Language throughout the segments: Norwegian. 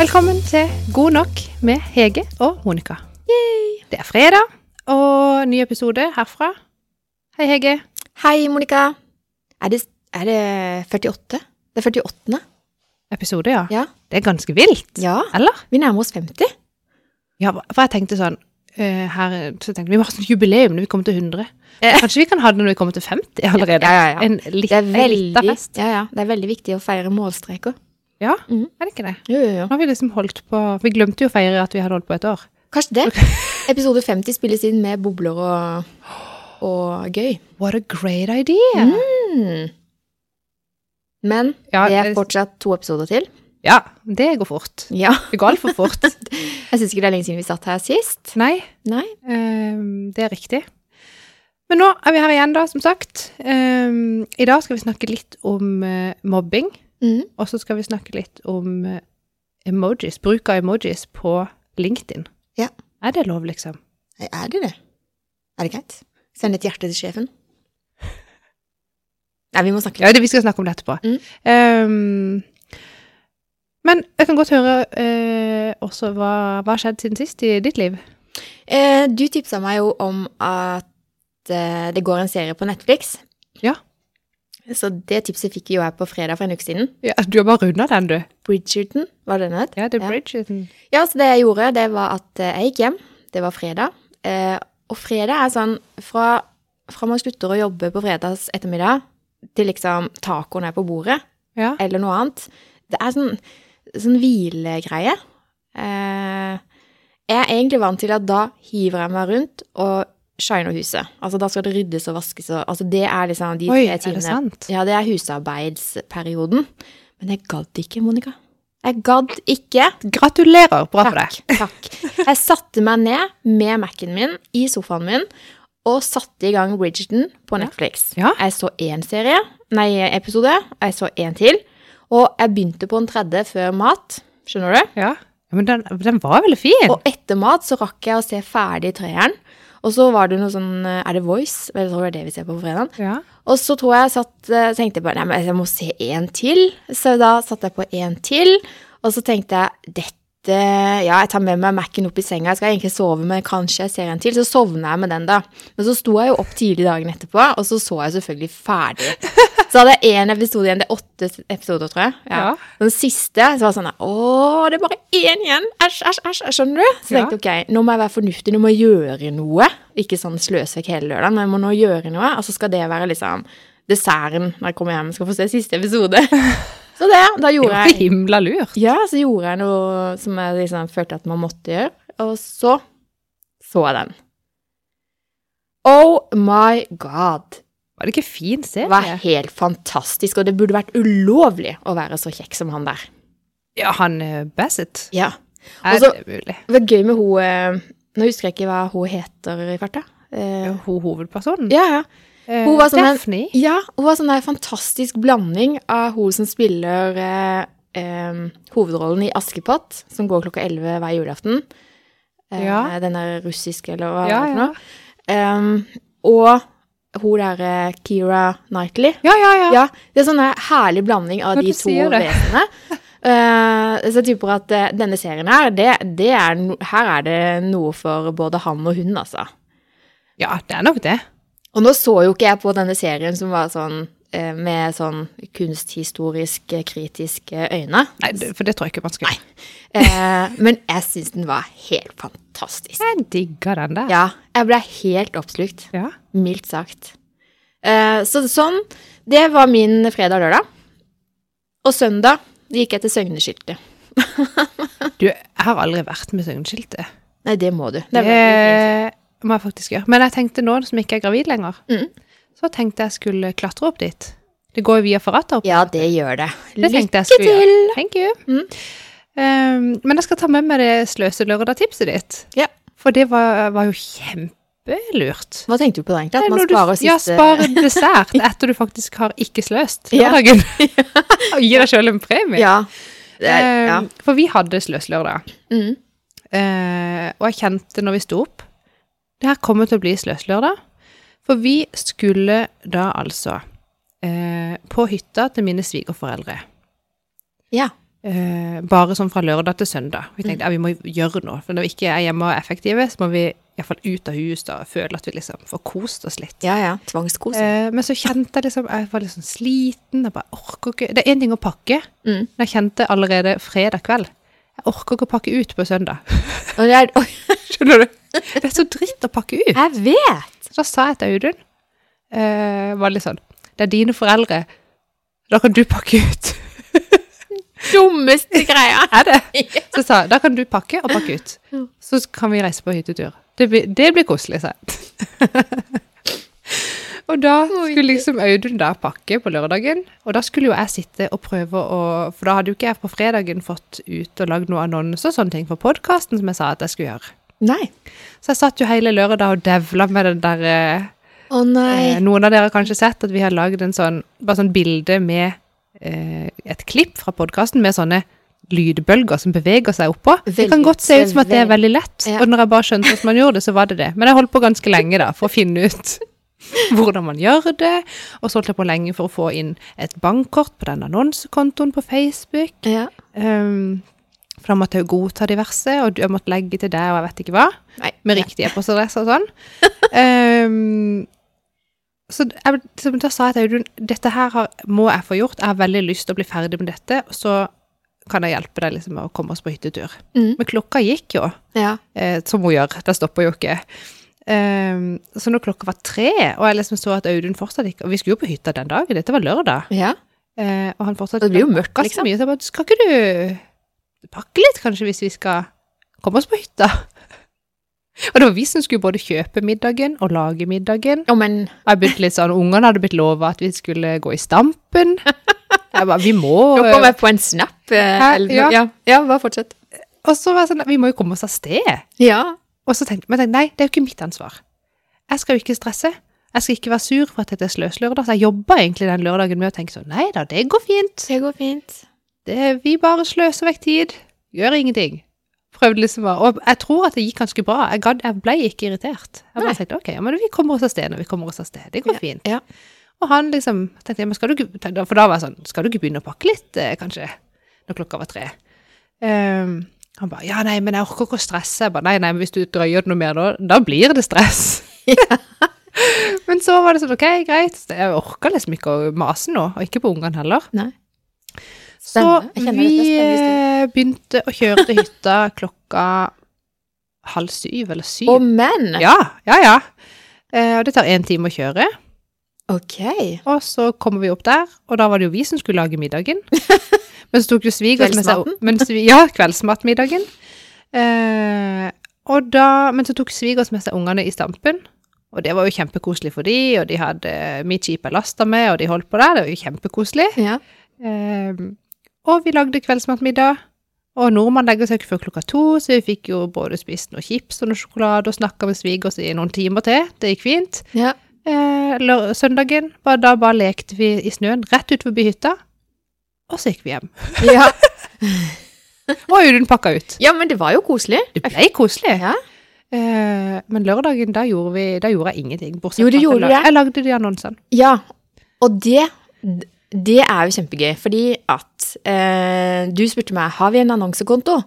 Velkommen til God nok med Hege og Monica. Det er fredag, og ny episode herfra. Hei, Hege. Hei, Monica. Er det, er det 48? Det er 48. Episode, ja. Ja. Det er ganske vilt. ja. Eller? Vi nærmer oss 50. Ja, for jeg tenkte sånn eh, her, så tenkte Vi må ha sånn jubileum når vi kommer til 100. Kanskje vi kan ha det når vi kommer til 50 allerede? Ja, ja, ja. En, litt, Det er liten veldig, fest. ja, ja. Det er veldig viktig å feire målstreker. Ja, mm. er det ikke det? Jo, jo, jo. Nå har vi liksom holdt på Vi glemte jo å feire at vi hadde holdt på et år. Kanskje det. Episode 50 spilles inn med bobler og, og gøy. What a great idea! Mm. Men Ja, det er fortsatt to episoder til. Ja, det går fort. Ja. Det går altfor fort. Jeg syns ikke det er lenge siden vi satt her sist. Nei, Nei. Um, det er riktig. Men nå er vi her igjen, da, som sagt. Um, I dag skal vi snakke litt om uh, mobbing, Mm. og så skal vi snakke litt om eh, emojis, bruk av emojis på LinkedIn. Ja. Er det lov, liksom? Er det det? Er det greit? Send et hjerte til sjefen? Nei, vi må snakke litt. Ja, det, vi skal snakke om det etterpå. Mm. Um, men jeg kan godt høre uh, også hva hva har skjedd siden sist i ditt liv. Uh, du tipsa meg jo om at uh, det går en serie på Netflix. Ja. Så det tipset fikk jo jeg på fredag for en uke siden. Ja, du har bare runda den, du. Bridgerton, var det den het? Ja, det er Bridgerton. Ja, så det jeg gjorde, det var at eh, jeg gikk hjem. Det var fredag. Eh, og fredag er sånn fra, fra man slutter å jobbe på fredags ettermiddag til liksom tacoen er på bordet, Ja. eller noe annet. Det er sånn, sånn hvilegreie. Eh, jeg er egentlig vant til at da hiver jeg meg rundt og shiner huset. Altså da skal det ryddes og vaskes og Altså det er liksom de Oi, tre er det? Ja, det er husarbeidsperioden. Men jeg gadd ikke, Monica. Jeg gadd ikke. Gratulerer, bra for deg. Takk. Jeg satte meg ned med Mac-en min i sofaen min og satte i gang Bridgerton på Netflix. Ja. Jeg så én serie, nei, episode, jeg så én til, og jeg begynte på en tredje før mat. Skjønner du? Ja. ja men den, den var veldig fin. Og etter mat så rakk jeg å se ferdig treeren. Og så var det noe sånn Er det Voice? Jeg tror det er det vi ser på på fredag. Ja. Og så tror jeg jeg satt, eh, tenkte jeg bare, nei, men jeg må se en til. Så da satte jeg på en til, og så tenkte jeg, dette, ja, jeg tar med meg Mac-en opp i senga, jeg skal egentlig sove, men kanskje jeg ser en til, så sovner jeg med den da. Men så sto jeg jo opp tidlig dagen etterpå, og så så jeg selvfølgelig ferdig. Så hadde jeg en episode igjen, det er åtte episoder, tror jeg. Ja. Den siste, så var det sånn, åh, det er bare én igjen, æsj, æsj, æsj, skjønner du? Så Ja. tenkte jeg, ok, nå må jeg være fornuftig, nå må jeg gjøre noe. Ikke sånn sløse vekk hele lørdagen, men jeg må nå gjøre noe, og så skal det være liksom desserten når jeg kommer hjem og skal få se siste episode. Så det, da gjorde jeg himla lurt. Ja, så gjorde jeg noe som jeg liksom følte at man måtte gjøre, og så så jeg den. Oh my god. Var det ikke fin Det var helt fantastisk, og det burde vært ulovlig å være så kjekk som han der. Ja, han uh, Bassett. Ja. Er Og det mulig? Det var gøy med hun eh, Nå husker jeg ikke hva hun heter i farta. Eh, Hun hovedpersonen? ja, ja. Eh, hun var sånn en- Ja, hun var sånn en fantastisk blanding av hun som spiller eh, eh, hovedrollen i Askepott, som går klokka 11 hver julaften. Eh, Ja. Den der russiske, eller hva Ja, det er for noe. Og hun derre Keira Knightley. Ja, ja, ja. Ja, det er sånn en herlig blanding av Når de to vesenene. Uh, så typer at uh, denne serien her, det, det er no, her er det noe for både han og hun, altså. Ja, det er nok det. Og nå så jo ikke jeg på denne serien som var sånn eh, med sånn kunsthistorisk eh, kritiske øyne. Nei, for det tror jeg ikke man skal. Eh, men jeg syns den var helt fantastisk. Jeg digger den der. Ja, jeg ble helt oppslukt. Ja. Mildt sagt. Eh, så sånn, det var min fredag-lørdag. Og søndag gikk jeg til Søgneskiltet. Du, jeg har aldri vært med Søgneskiltet. Nei, det må du. Det er. Må jeg faktisk gjøre. Men jeg tenkte nå som ikke er gravid lenger, Mm. så tenkte jeg skulle klatre opp dit. Det går jo via Forata opp. Ja, det gjør det. Det jeg Lykke til! gjøre. Thank you. Mm. Um, men jeg skal ta med meg det sløselørdag-tipset ditt. Ja. For det var, var jo kjempelurt. Hva tenkte du på da, egentlig? At man sparer sparer Ja, siste dessert etter du faktisk har ikke sløst Ja. Og gi deg sjøl en premie. Ja. Er, ja. Um, For vi hadde sløslørdag. Mm. Uh, og jeg kjente når vi sto opp Det her kommer til å bli sløslørdag. For vi skulle da altså eh, på hytta til mine svigerforeldre. ja. eh, bare sånn fra lørdag til søndag. Vi tenkte ja, vi må gjøre noe, for når vi ikke er hjemme og er effektive, så må vi iallfall ut av hus da, og føle at vi liksom får kost oss litt. Ja, ja. Tvangskos. Eh, men så kjente jeg liksom Jeg var litt sånn sliten. Jeg bare orker ikke Det er én ting å pakke, Mm. men jeg kjente allerede fredag kveld Jeg orker ikke å pakke ut på søndag. Og det er, oi, Skjønner du? Det er så dritt å pakke ut. jeg vet! Så da sa jeg til Audun uh, Var litt sånn Det er dine foreldre. Da kan du pakke ut. Dummeste greia. Er det? Så jeg sa da kan du pakke og pakke ut. Så kan vi reise på hyttetur. Det blir, det blir koselig, sa jeg. og da skulle liksom Audun da pakke på lørdagen, og da skulle jo jeg sitte og prøve å For da hadde jo ikke jeg på fredagen fått ut og lagd noen annonser og sånne ting for podkasten som jeg sa at jeg skulle gjøre. Nei. Så jeg satt jo hele lørdag og devla med den der nei. Eh, Noen av dere har kanskje sett at vi har lagd en sånn, bare sånn bilde med eh, et klipp fra podkasten med sånne lydbølger som beveger seg oppå. Det kan godt se ut som at det er veldig lett, Ja. og når jeg bare skjønte hvordan man gjorde det, så var det det. Men jeg holdt på ganske lenge da, for å finne ut hvordan man gjør det, og så holdt jeg på lenge for å få inn et bankkort på den annonsekontoen på Facebook. Ja. Um, for da måtte jeg jo godta diverse, og jeg måtte legge til deg, og jeg vet ikke hva Nei. med riktig e-postadresse og sånn. um, så jeg, da sa jeg til Audun dette her har, må jeg få gjort, jeg har veldig lyst til å bli ferdig med dette, så kan jeg hjelpe deg liksom med å komme oss på hyttetur. Mm. Men klokka gikk jo, Ja. eh, som hun gjør, det stopper jo ikke. Um, så når klokka var tre, og jeg liksom så at Audun fortsatt ikke Og vi skulle jo på hytta den dagen, dette var lørdag. ja. Eh, og han fortsatt Det blir jo mørkt, liksom. Mye, så jeg bare, skal ikke du pakke litt, kanskje, hvis vi skal komme oss på hytta? Og det var vi som skulle både kjøpe middagen og lage middagen. Oh, men jeg begynte litt sånn, Ungene hadde blitt lova at vi skulle gå i Stampen. Jeg bare, vi må Nå kom jeg på en snap. eh, Hæ? eller- Ja. ja. ja, bare fortsett. Og så var jeg sånn, vi må jo komme oss av sted. Ja. Og så tenkte jeg nei, det er jo ikke mitt ansvar. Jeg skal jo ikke stresse. Jeg skal ikke være sur for at dette er sløslørdag. Så jeg jobba egentlig den lørdagen med å tenke sånn, nei da, det går fint. Det går fint. Det, vi bare sløser vekk tid. Gjør ingenting. Prøvde liksom bare, Og jeg tror at det gikk ganske bra. Jeg, gadd- jeg ble ikke irritert. Jeg bare tenkte ok, ja, men vi kommer oss av sted når vi kommer oss av sted. Det går fint. Ja. Og han liksom tenkte, ja, men skal du ikke, For da var jeg sånn, skal du ikke begynne å pakke litt, eh, kanskje? Når klokka var tre. Um, han bare, ja, nei, men jeg orker ikke å stresse. Jeg bare, nei, nei, men hvis du drøyer det noe mer da, da blir det stress. men så var det sånn, ok, greit. Jeg orker liksom ikke å mase nå, og ikke på ungene heller. Nei. Så vi eh, begynte å kjøre til hytta klokka halv syv eller syv. Å, men! Ja, ja, ja. Eh, Og det tar én time å kjøre. Ok. Og så kommer vi opp der, og da var det jo vi som skulle lage middagen. Men så tok jo svigers med seg vi, Ja, kveldsmatmiddagen. Eh, og da, men så tok svigers med seg ungene i stampen. Og det var jo kjempekoselig for de, og de hadde mitt skip er lasta med, og de holdt på der. Det var jo kjempekoselig. Ja. Eh, og vi lagde kveldsmatmiddag. Og nordmann legger seg ikke før klokka to, så vi fikk jo både spist noe chips og noe sjokolade og snakka med svigers i noen timer til. Det gikk fint. ja. Eh, søndagen, var da bare lekte vi i snøen rett ut forbi hytta. Og så gikk vi hjem. Ja. Og Audun pakka ut. ja, men det var jo koselig. Det ble koselig. Ja. Eh, men lørdagen, da gjorde, vi, da gjorde jeg ingenting. Bortsett fra at jeg Jeg lagde de annonsene. Ja, og det, det er jo kjempegøy, fordi at eh, du spurte meg, har vi en annonsekonto?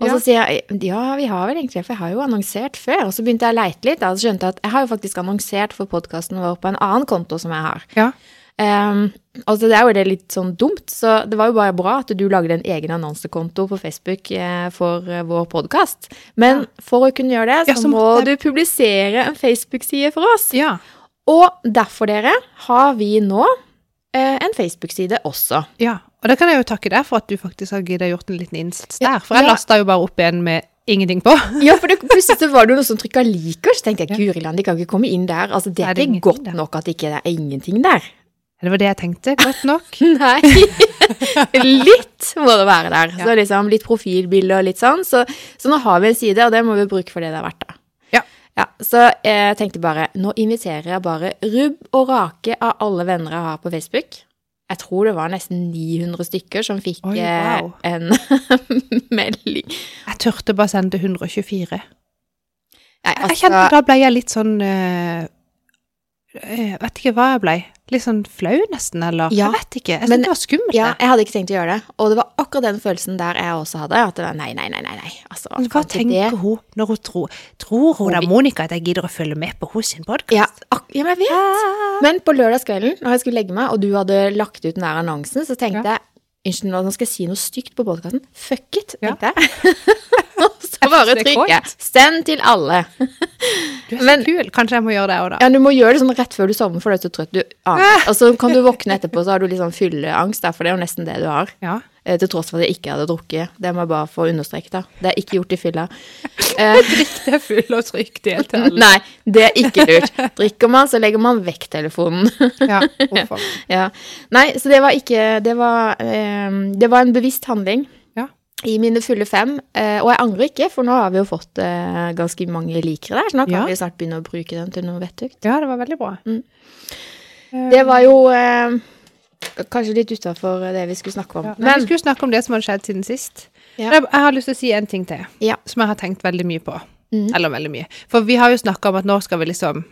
Og Ja. så sier jeg, ja, vi har vel egentlig, for jeg har jo annonsert før. Og så begynte jeg å leite litt, og så skjønte jeg at jeg har jo faktisk annonsert for podkasten vår på en annen konto som jeg har. Ja. Um, altså det er jo det litt sånn dumt, så det var jo bare bra at du lagde en egen annonsekonto på Facebook eh, for eh, vår podkast. Men for å kunne gjøre det, Ja, så, så må det... du publisere en Facebook-side for oss. ja. Og derfor, dere, har vi nå en Facebook-side også. Ja, og da kan jeg jo takke deg for at du faktisk har giddet gjort en liten innsats der. For jeg ja. lasta jo bare opp igjen med ingenting på. Ja, for det, plutselig var det jo noen som trykka liker, så tenkte jeg Guri land, de kan ikke komme inn der. Altså, det Nei, det er ikke godt der. nok at det ikke er ingenting der. Det var det jeg tenkte. Godt nok. Nei. litt må det være der. Ja. Så liksom litt profilbilde og litt sånn. Så, så nå har vi en side, og det må vi bruke for det det er verdt, da. Ja. Så jeg tenkte bare, nå inviterer jeg bare rubb og rake av alle venner jeg har på Facebook. Jeg tror det var nesten 900 stykker som fikk Oi, eh, wow. en melding. Jeg turte bare sende 124. Nei, Jeg kjente altså, da ble jeg litt sånn eh, Jeg vet ikke hva jeg ble. Litt sånn flau nesten, eller Ja, jeg vet ikke. Jeg syntes det var skummelt. Ja, jeg hadde ikke tenkt å gjøre det. Og det var akkurat den følelsen der jeg også hadde. At det var nei, nei, nei, nei. Altså, Men hva tenker det- hun når hun tror Tror hun da, Monica, at jeg gidder å følge med på sin podkast? Ja, ja, men jeg vet. Men på lørdagskvelden, når jeg skulle legge meg, og du hadde lagt ut den der annonsen, så tenkte jeg Unnskyld, nå skal jeg si noe stygt på podkasten. Fuck it, tenkte jeg. Og så bare trykke 'send til alle'. Du er så Men- kul. Kanskje jeg må gjøre det òg, da. Ja, du må gjøre det sånn rett før du sovner, for du er så trøtt. Du aner. Og så kan du våkne etterpå, så har du litt sånn fylleangst, for det er jo nesten det du har. Ja. Eh, Til tross for at jeg ikke hadde drukket. Det må jeg bare få understreket, da. Det er ikke gjort i fylla. Drikk Det er full og trykk det til alle. Nei, det er ikke lurt. Drikker man, så legger man vekk telefonen. Ja, hvorfor? ja. Nei, så det var ikke Det var, eh, det var en bevisst handling. I mine fulle fem. Eh, og jeg angrer ikke, for nå har vi jo fått eh, ganske mange likere der, så nå kan Ja. vi snart begynne å bruke den til noe vettugt. Ja, det var veldig bra. Mm. Eh, Det var jo eh, kanskje litt utafor det vi skulle snakke om. ja. Men vi skulle snakke om det som hadde skjedd siden sist. Ja. Jeg, jeg har lyst til å si en ting til, som jeg har tenkt veldig mye på. Mm. Eller veldig mye. For vi har jo snakka om at nå skal vi liksom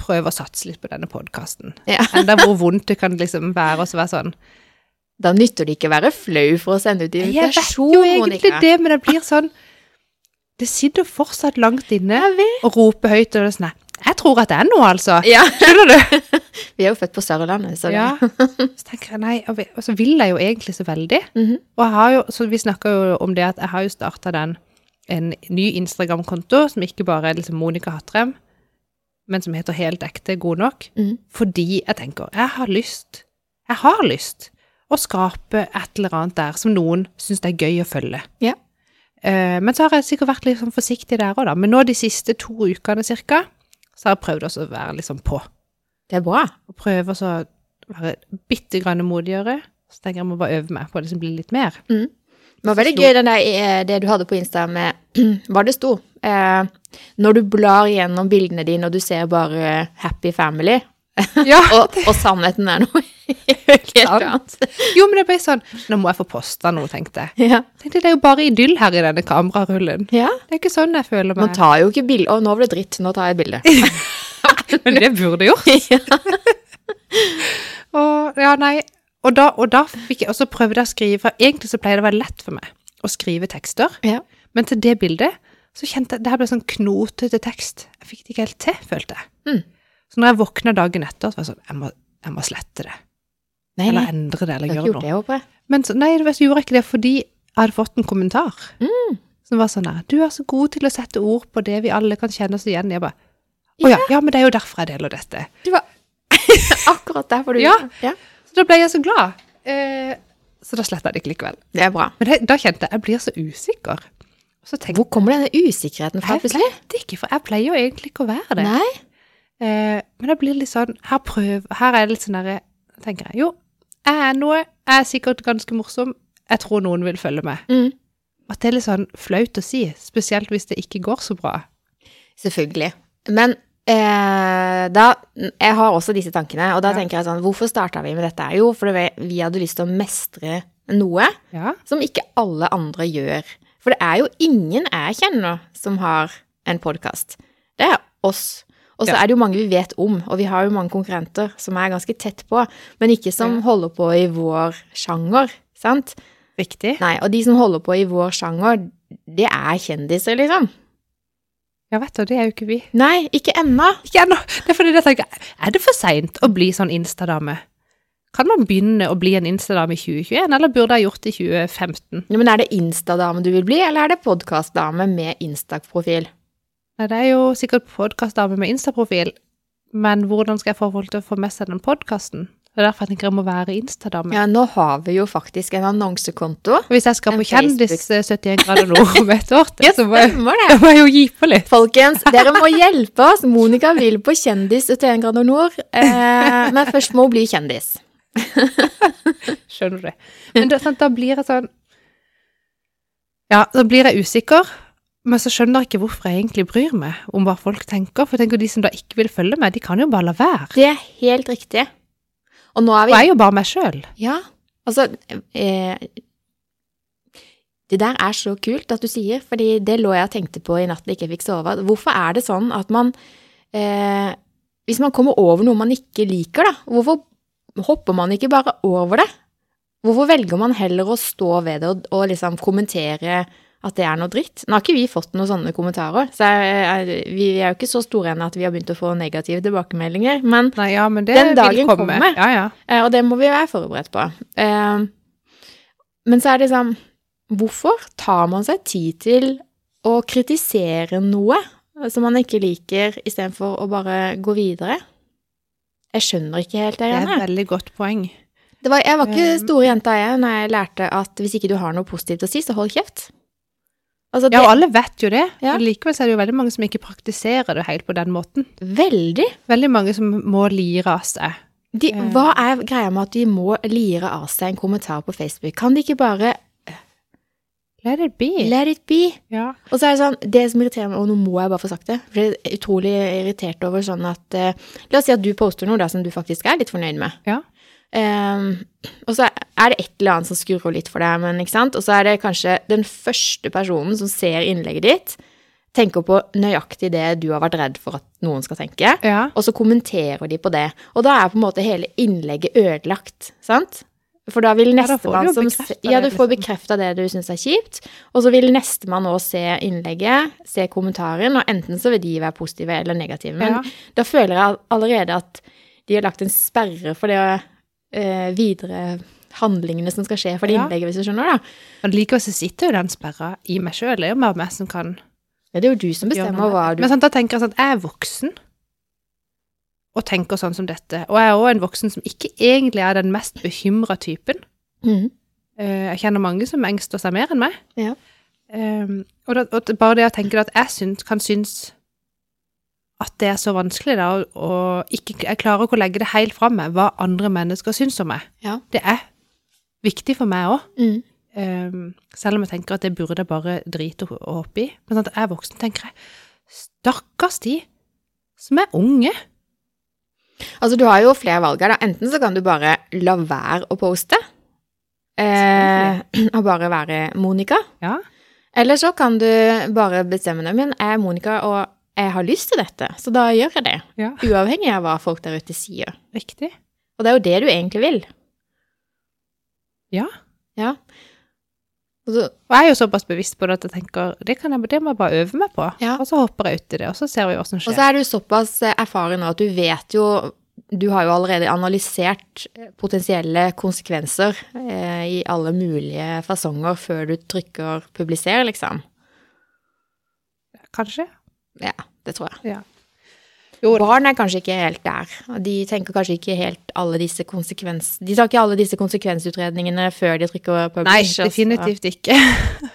prøve å satse litt på denne podkasten. Enda hvor vondt det kan liksom være å være sånn da nytter det ikke å være flau for å sende ut Jeg vet jo egentlig Monica. det, men det blir sånn Det sitter fortsatt langt inne og roper høyt og det er sånn Jeg tror at det er noe, altså. Ja. Skjønner du? Vi er jo født på Sørlandet, så Ja. Så tenker jeg nei, og så vil jeg jo egentlig så veldig. Mhm. Og jeg har jo, så vi snakka jo om det at jeg har jo starta den en ny Instagram-konto som ikke bare er liksom Monica Hattrem, men som heter Helt ekte god nok. mm. Fordi jeg tenker jeg har lyst, jeg har lyst å skape et eller annet der som noen syns det er gøy å følge. Ja. Uh, men så har jeg sikkert vært litt sånn forsiktig der òg, da. Men nå de siste to ukene cirka, så har jeg prøvd også å være sånn på. Det er bra. Og prøve å være bitte grann modigere. Så tenker jeg må bare øve meg på det som blir litt mer. Det var veldig gøy den der, eh, det du hadde på Insta med hva det sto. Eh, når du blar gjennom bildene dine og du ser bare happy family, Ja, og, og sannheten er noe helt annet. Jo, men det ble sånn Nå må jeg få posta noe, tenkte jeg. Ja. Tenkte Det er jo bare idyll her i denne kamerarullen. ja. Det er ikke sånn jeg føler Man meg. tar jo ikke bilde. Å, nå ble det dritt. Nå tar jeg et bilde. Men det burde gjort. Og ja, nei. Og da, og da fikk jeg, også prøve prøvde jeg å skrive, for egentlig så pleier det å være lett for meg å skrive tekster, Ja. men til det bildet så kjente jeg, det her ble sånn knotete tekst. Jeg fikk det ikke helt til, følte jeg. Mm. Så når jeg våkna dagen etter, så var jeg sånn, jeg må, jeg må slette det. Nei, Eller nei. endre det, eller gjøre noe. det. Men så, nei, så gjorde jeg ikke det fordi jeg hadde fått en kommentar. Mm. Som var sånn der, du er så god til å sette ord på det vi alle kan kjenne oss igjen i. Jeg bare, å ja, ja, men det er jo derfor jeg deler dette. Du var akkurat derfor du Ja. Ja. Så da ble jeg så glad. Eh, så da sletta jeg det ikke likevel. Det er bra. Men det, da kjente jeg jeg blir så usikker. Så tenkte Hvor kommer denne usikkerheten fra jeg vet ikke, for jeg pleier jo egentlig ikke å være det. Nei. Eh, men det blir litt sånn Her, prøv, her er det litt sånn derre tenker jeg, Jo, jeg er noe. Jeg er sikkert ganske morsom. Jeg tror noen vil følge med. Mm. At det er litt sånn flaut å si. Spesielt hvis det ikke går så bra. Selvfølgelig. Men eh, da Jeg har også disse tankene, og da Ja. tenker jeg sånn Hvorfor starta vi med dette? Jo, fordi vi hadde lyst til å mestre noe Ja. som ikke alle andre gjør. For det er jo ingen jeg kjenner som har en podkast. Det er oss. Og så Ja. er det jo mange vi vet om, og vi har jo mange konkurrenter som er ganske tett på, men ikke som Ja. holder på i vår sjanger, sant? Riktig. Nei, og de som holder på i vår sjanger, det er kjendiser, liksom. Ja, vet du, det er jo ikke vi. Nei, ikke ennå. Ikke ennå. Det er fordi jeg tenker, er det for seint å bli sånn Insta-dame? Kan man begynne å bli en Insta-dame i 2021, eller burde jeg gjort det i 2015? Ja, men er det Insta-dame du vil bli, eller er det podkast-dame med Insta-profil? Nei, det er jo sikkert podkastdame med Insta-profil, men hvordan skal jeg få folk til å få med seg den podkasten? Det er derfor jeg tenker jeg må være Insta-dame. Ja, nå har vi jo faktisk en annonsekonto. Hvis jeg skal på Kjendis eh, 71 grader nord om et år Ja, så må jeg, må jeg jo gi på litt. Folkens, dere må hjelpe oss. Monica vil på Kjendis 71 grader nord, eh, men først må hun bli kjendis. Skjønner du? Men sant, da blir jeg sånn Ja, da blir jeg usikker, men så skjønner jeg ikke hvorfor jeg egentlig bryr meg om hva folk tenker. For tenker de som da ikke vil følge meg, de kan jo bare la være. Det er helt riktig. Og nå er vi Og jeg er jo bare meg sjøl. Ja, altså eh, Det der er så kult at du sier, fordi det lå jeg og tenkte på i natt da jeg ikke fikk sove. Hvorfor er det sånn at man eh, hvis man kommer over noe man ikke liker, da, hvorfor hopper man ikke bare over det? Hvorfor velger man heller å stå ved det og, og liksom kommentere at det er noe dritt? Nå har ikke vi fått noen sånne kommentarer, så jeg, jeg, vi er jo ikke så store ennå at vi har begynt å få negative tilbakemeldinger, men Nei, ja, men det Den dagen vil komme. kommer. Ja, ja. Eh, Og det må vi være forberedt på. Eh, Men så er det liksom Hvorfor tar man seg tid til å kritisere noe som man ikke liker, istedenfor å bare gå videre? Jeg skjønner ikke helt det Det er et veldig godt poeng. Det var, jeg var ikke Eh. store jenta, jeg, når jeg lærte at hvis ikke du har noe positivt å si, så hold kjeft. Altså, det Ja, og alle vet jo det. Ja. Likevel er det jo veldig mange som ikke praktiserer det helt på den måten. Veldig. Veldig mange som må lire av seg. De, Eh. hva er greia med at de må lire av seg en kommentar på Facebook? Kan de ikke bare Let it be. let it be? Ja. Og så er det sånn, det som irriterer meg, og nå må jeg bare få sagt det, for jeg er utrolig irritert over sånn at eh, La oss si at du poster noe da som du faktisk er litt fornøyd med. Ja. Ehm, og så er det et eller annet som skurrer litt for deg, men ikke sant? Og så er det kanskje den første personen som ser innlegget ditt, tenker på nøyaktig det du har vært redd for at noen skal tenke, ja. og så kommenterer de på det. Og da er på en måte hele innlegget ødelagt, sant? For da vil nestemann ja, som Ja, du får liksom. bekrefta det du syns er kjipt, og så vil nestemann òg se innlegget, se kommentaren, og enten så vil de være positive eller negative. Men Ja. da føler jeg allerede at de har lagt en sperre for det eh, videre handlingene som skal skje for det Ja. innlegget, hvis du skjønner, da. Men likevel så sitter jo den sperra i meg sjøl. Det er jo mer meg som kan Ja, det er jo du som bestemmer hva du Men sånn, da tenker jeg sånn at jeg er voksen og tenker sånn som dette. Og jeg er òg en voksen som ikke egentlig er den mest bekymra typen. Mm. Jeg kjenner mange som engster seg mer enn meg. Ja. Um, og, da, og bare det å tenke at jeg syns, kan synes at det er så vanskelig da, og, ikke, jeg klarer ikke å legge det helt fra meg hva andre mennesker syns om meg. Ja. Det er viktig for meg òg. Mm. Um, selv om jeg tenker at det burde jeg bare drite og hoppe i. Men sånn at jeg er voksen, tenker jeg stakkars de som er unge. Altså, du har jo flere valg her, da. Enten så kan du bare la være å poste, eh, og bare være Monica. Ja. Eller så kan du bare bestemme deg, men jeg er Monica, og jeg har lyst til dette, så da gjør jeg det. Ja. Uavhengig av hva folk der ute sier. Riktig. Og det er jo det du egentlig vil. Ja. Ja. Og så, Og jeg er jo såpass bevisst på det at jeg tenker det, kan jeg, det må jeg bare øve meg på. Ja. Og så hopper jeg uti det, og så ser vi hva som skjer. og så er du såpass erfaren nå at du vet jo Du har jo allerede analysert eh, potensielle konsekvenser eh, i alle mulige fasonger før du trykker 'publiser', liksom. Kanskje. Ja, det tror jeg. Ja. Jo. Barn er kanskje ikke helt der. De tenker kanskje ikke helt alle disse konsekvens... De tar ikke alle disse konsekvensutredningene før de trykker på Nei, publish. og så- definitivt ikke.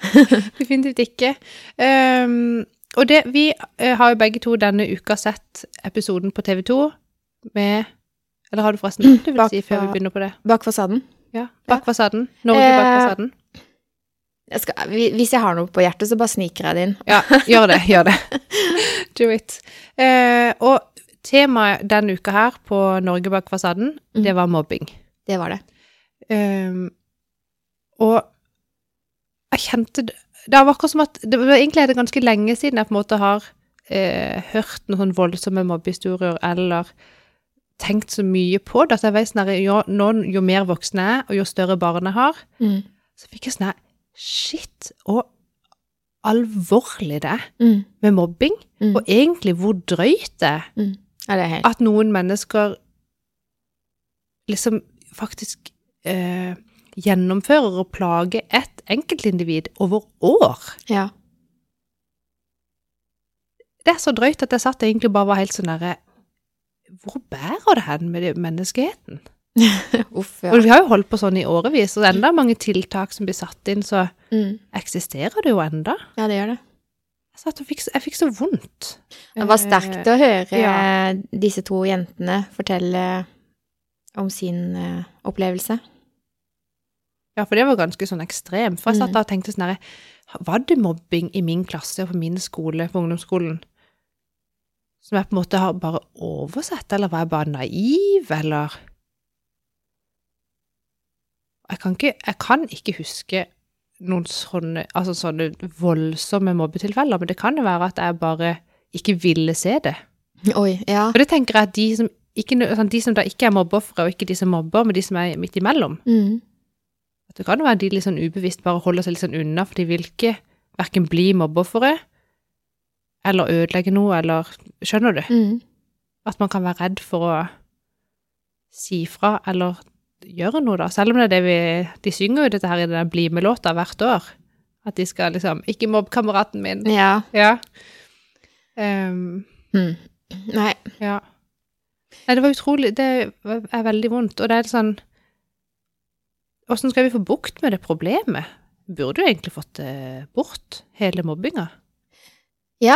definitivt ikke. Um, og det, vi eh, har jo begge to denne uka sett episoden på TV 2 med Eller har du forresten noe du vil si før vi begynner på det? Bak fasaden. Ja, Bak fasaden. Norge bak Eh, fasaden. Jeg skal, hvis jeg har noe på hjertet, så bare sniker jeg det inn. Ja, gjør det. Gjør det. Do it. Eh, og temaet denne uka her på Norge bak fasaden, Mm. det var mobbing. Det var det. Um, og jeg kjente det var akkurat som at det var, Egentlig er det ganske lenge siden jeg på en måte har eh, hørt noen sånn voldsomme mobbehistorier eller tenkt så mye på det. At jeg vet sånn jo, jo mer voksen jeg er, og jo større barn jeg har, Mm. så fikk jeg sånn her Shit, og alvorlig det er Mm. med mobbing. Mm. Og egentlig hvor drøyt det er Mm. Ja, det er at noen mennesker liksom faktisk eh, gjennomfører og plager et enkeltindivid over år. Ja. Det er så drøyt at jeg satt egentlig bare var helt sånn derre Hvor bærer det hen med menneskeheten? Uff, ja. Og vi har jo holdt på sånn i årevis, og enda mange tiltak som blir satt inn, så Mm. eksisterer det jo enda. Ja, det gjør det. Jeg, fikk, jeg fikk så vondt. Det var sterkt å høre Eh, ja. disse to jentene fortelle om sin eh, opplevelse. Ja, for det var ganske sånn ekstremt. For jeg satt Mm. da og tenkte sånn herre Var det mobbing i min klasse og på min skole, på ungdomsskolen, som jeg på en måte har bare oversett, eller var jeg bare naiv, eller Jeg kan ikke, jeg kan ikke huske noen sånne, altså sånne voldsomme mobbetilfeller, men det kan jo være at jeg bare ikke ville se det. Oi, ja. Og det tenker jeg at de som, ikke, sånn, de som da ikke er mobbeofre, og ikke de som mobber, men de som er midt imellom Mm. at Det kan jo være de litt sånn ubevisst bare holder seg litt sånn unna, for de vil ikke verken bli mobbeofre eller ødelegge noe, eller Skjønner du? Mm. At man kan være redd for å si fra eller gjøre noe, da. Selv om det er det vi De synger jo dette her i den Bli med-låta hvert år. At de skal liksom Ikke mobb kameraten min. Ja. Ja. Um, Mm. Nei. ja. Nei, det var utrolig Det er veldig vondt, og det er sånn Åssen skal vi få bukt med det problemet? Burde jo egentlig fått det bort, hele mobbinga. Ja,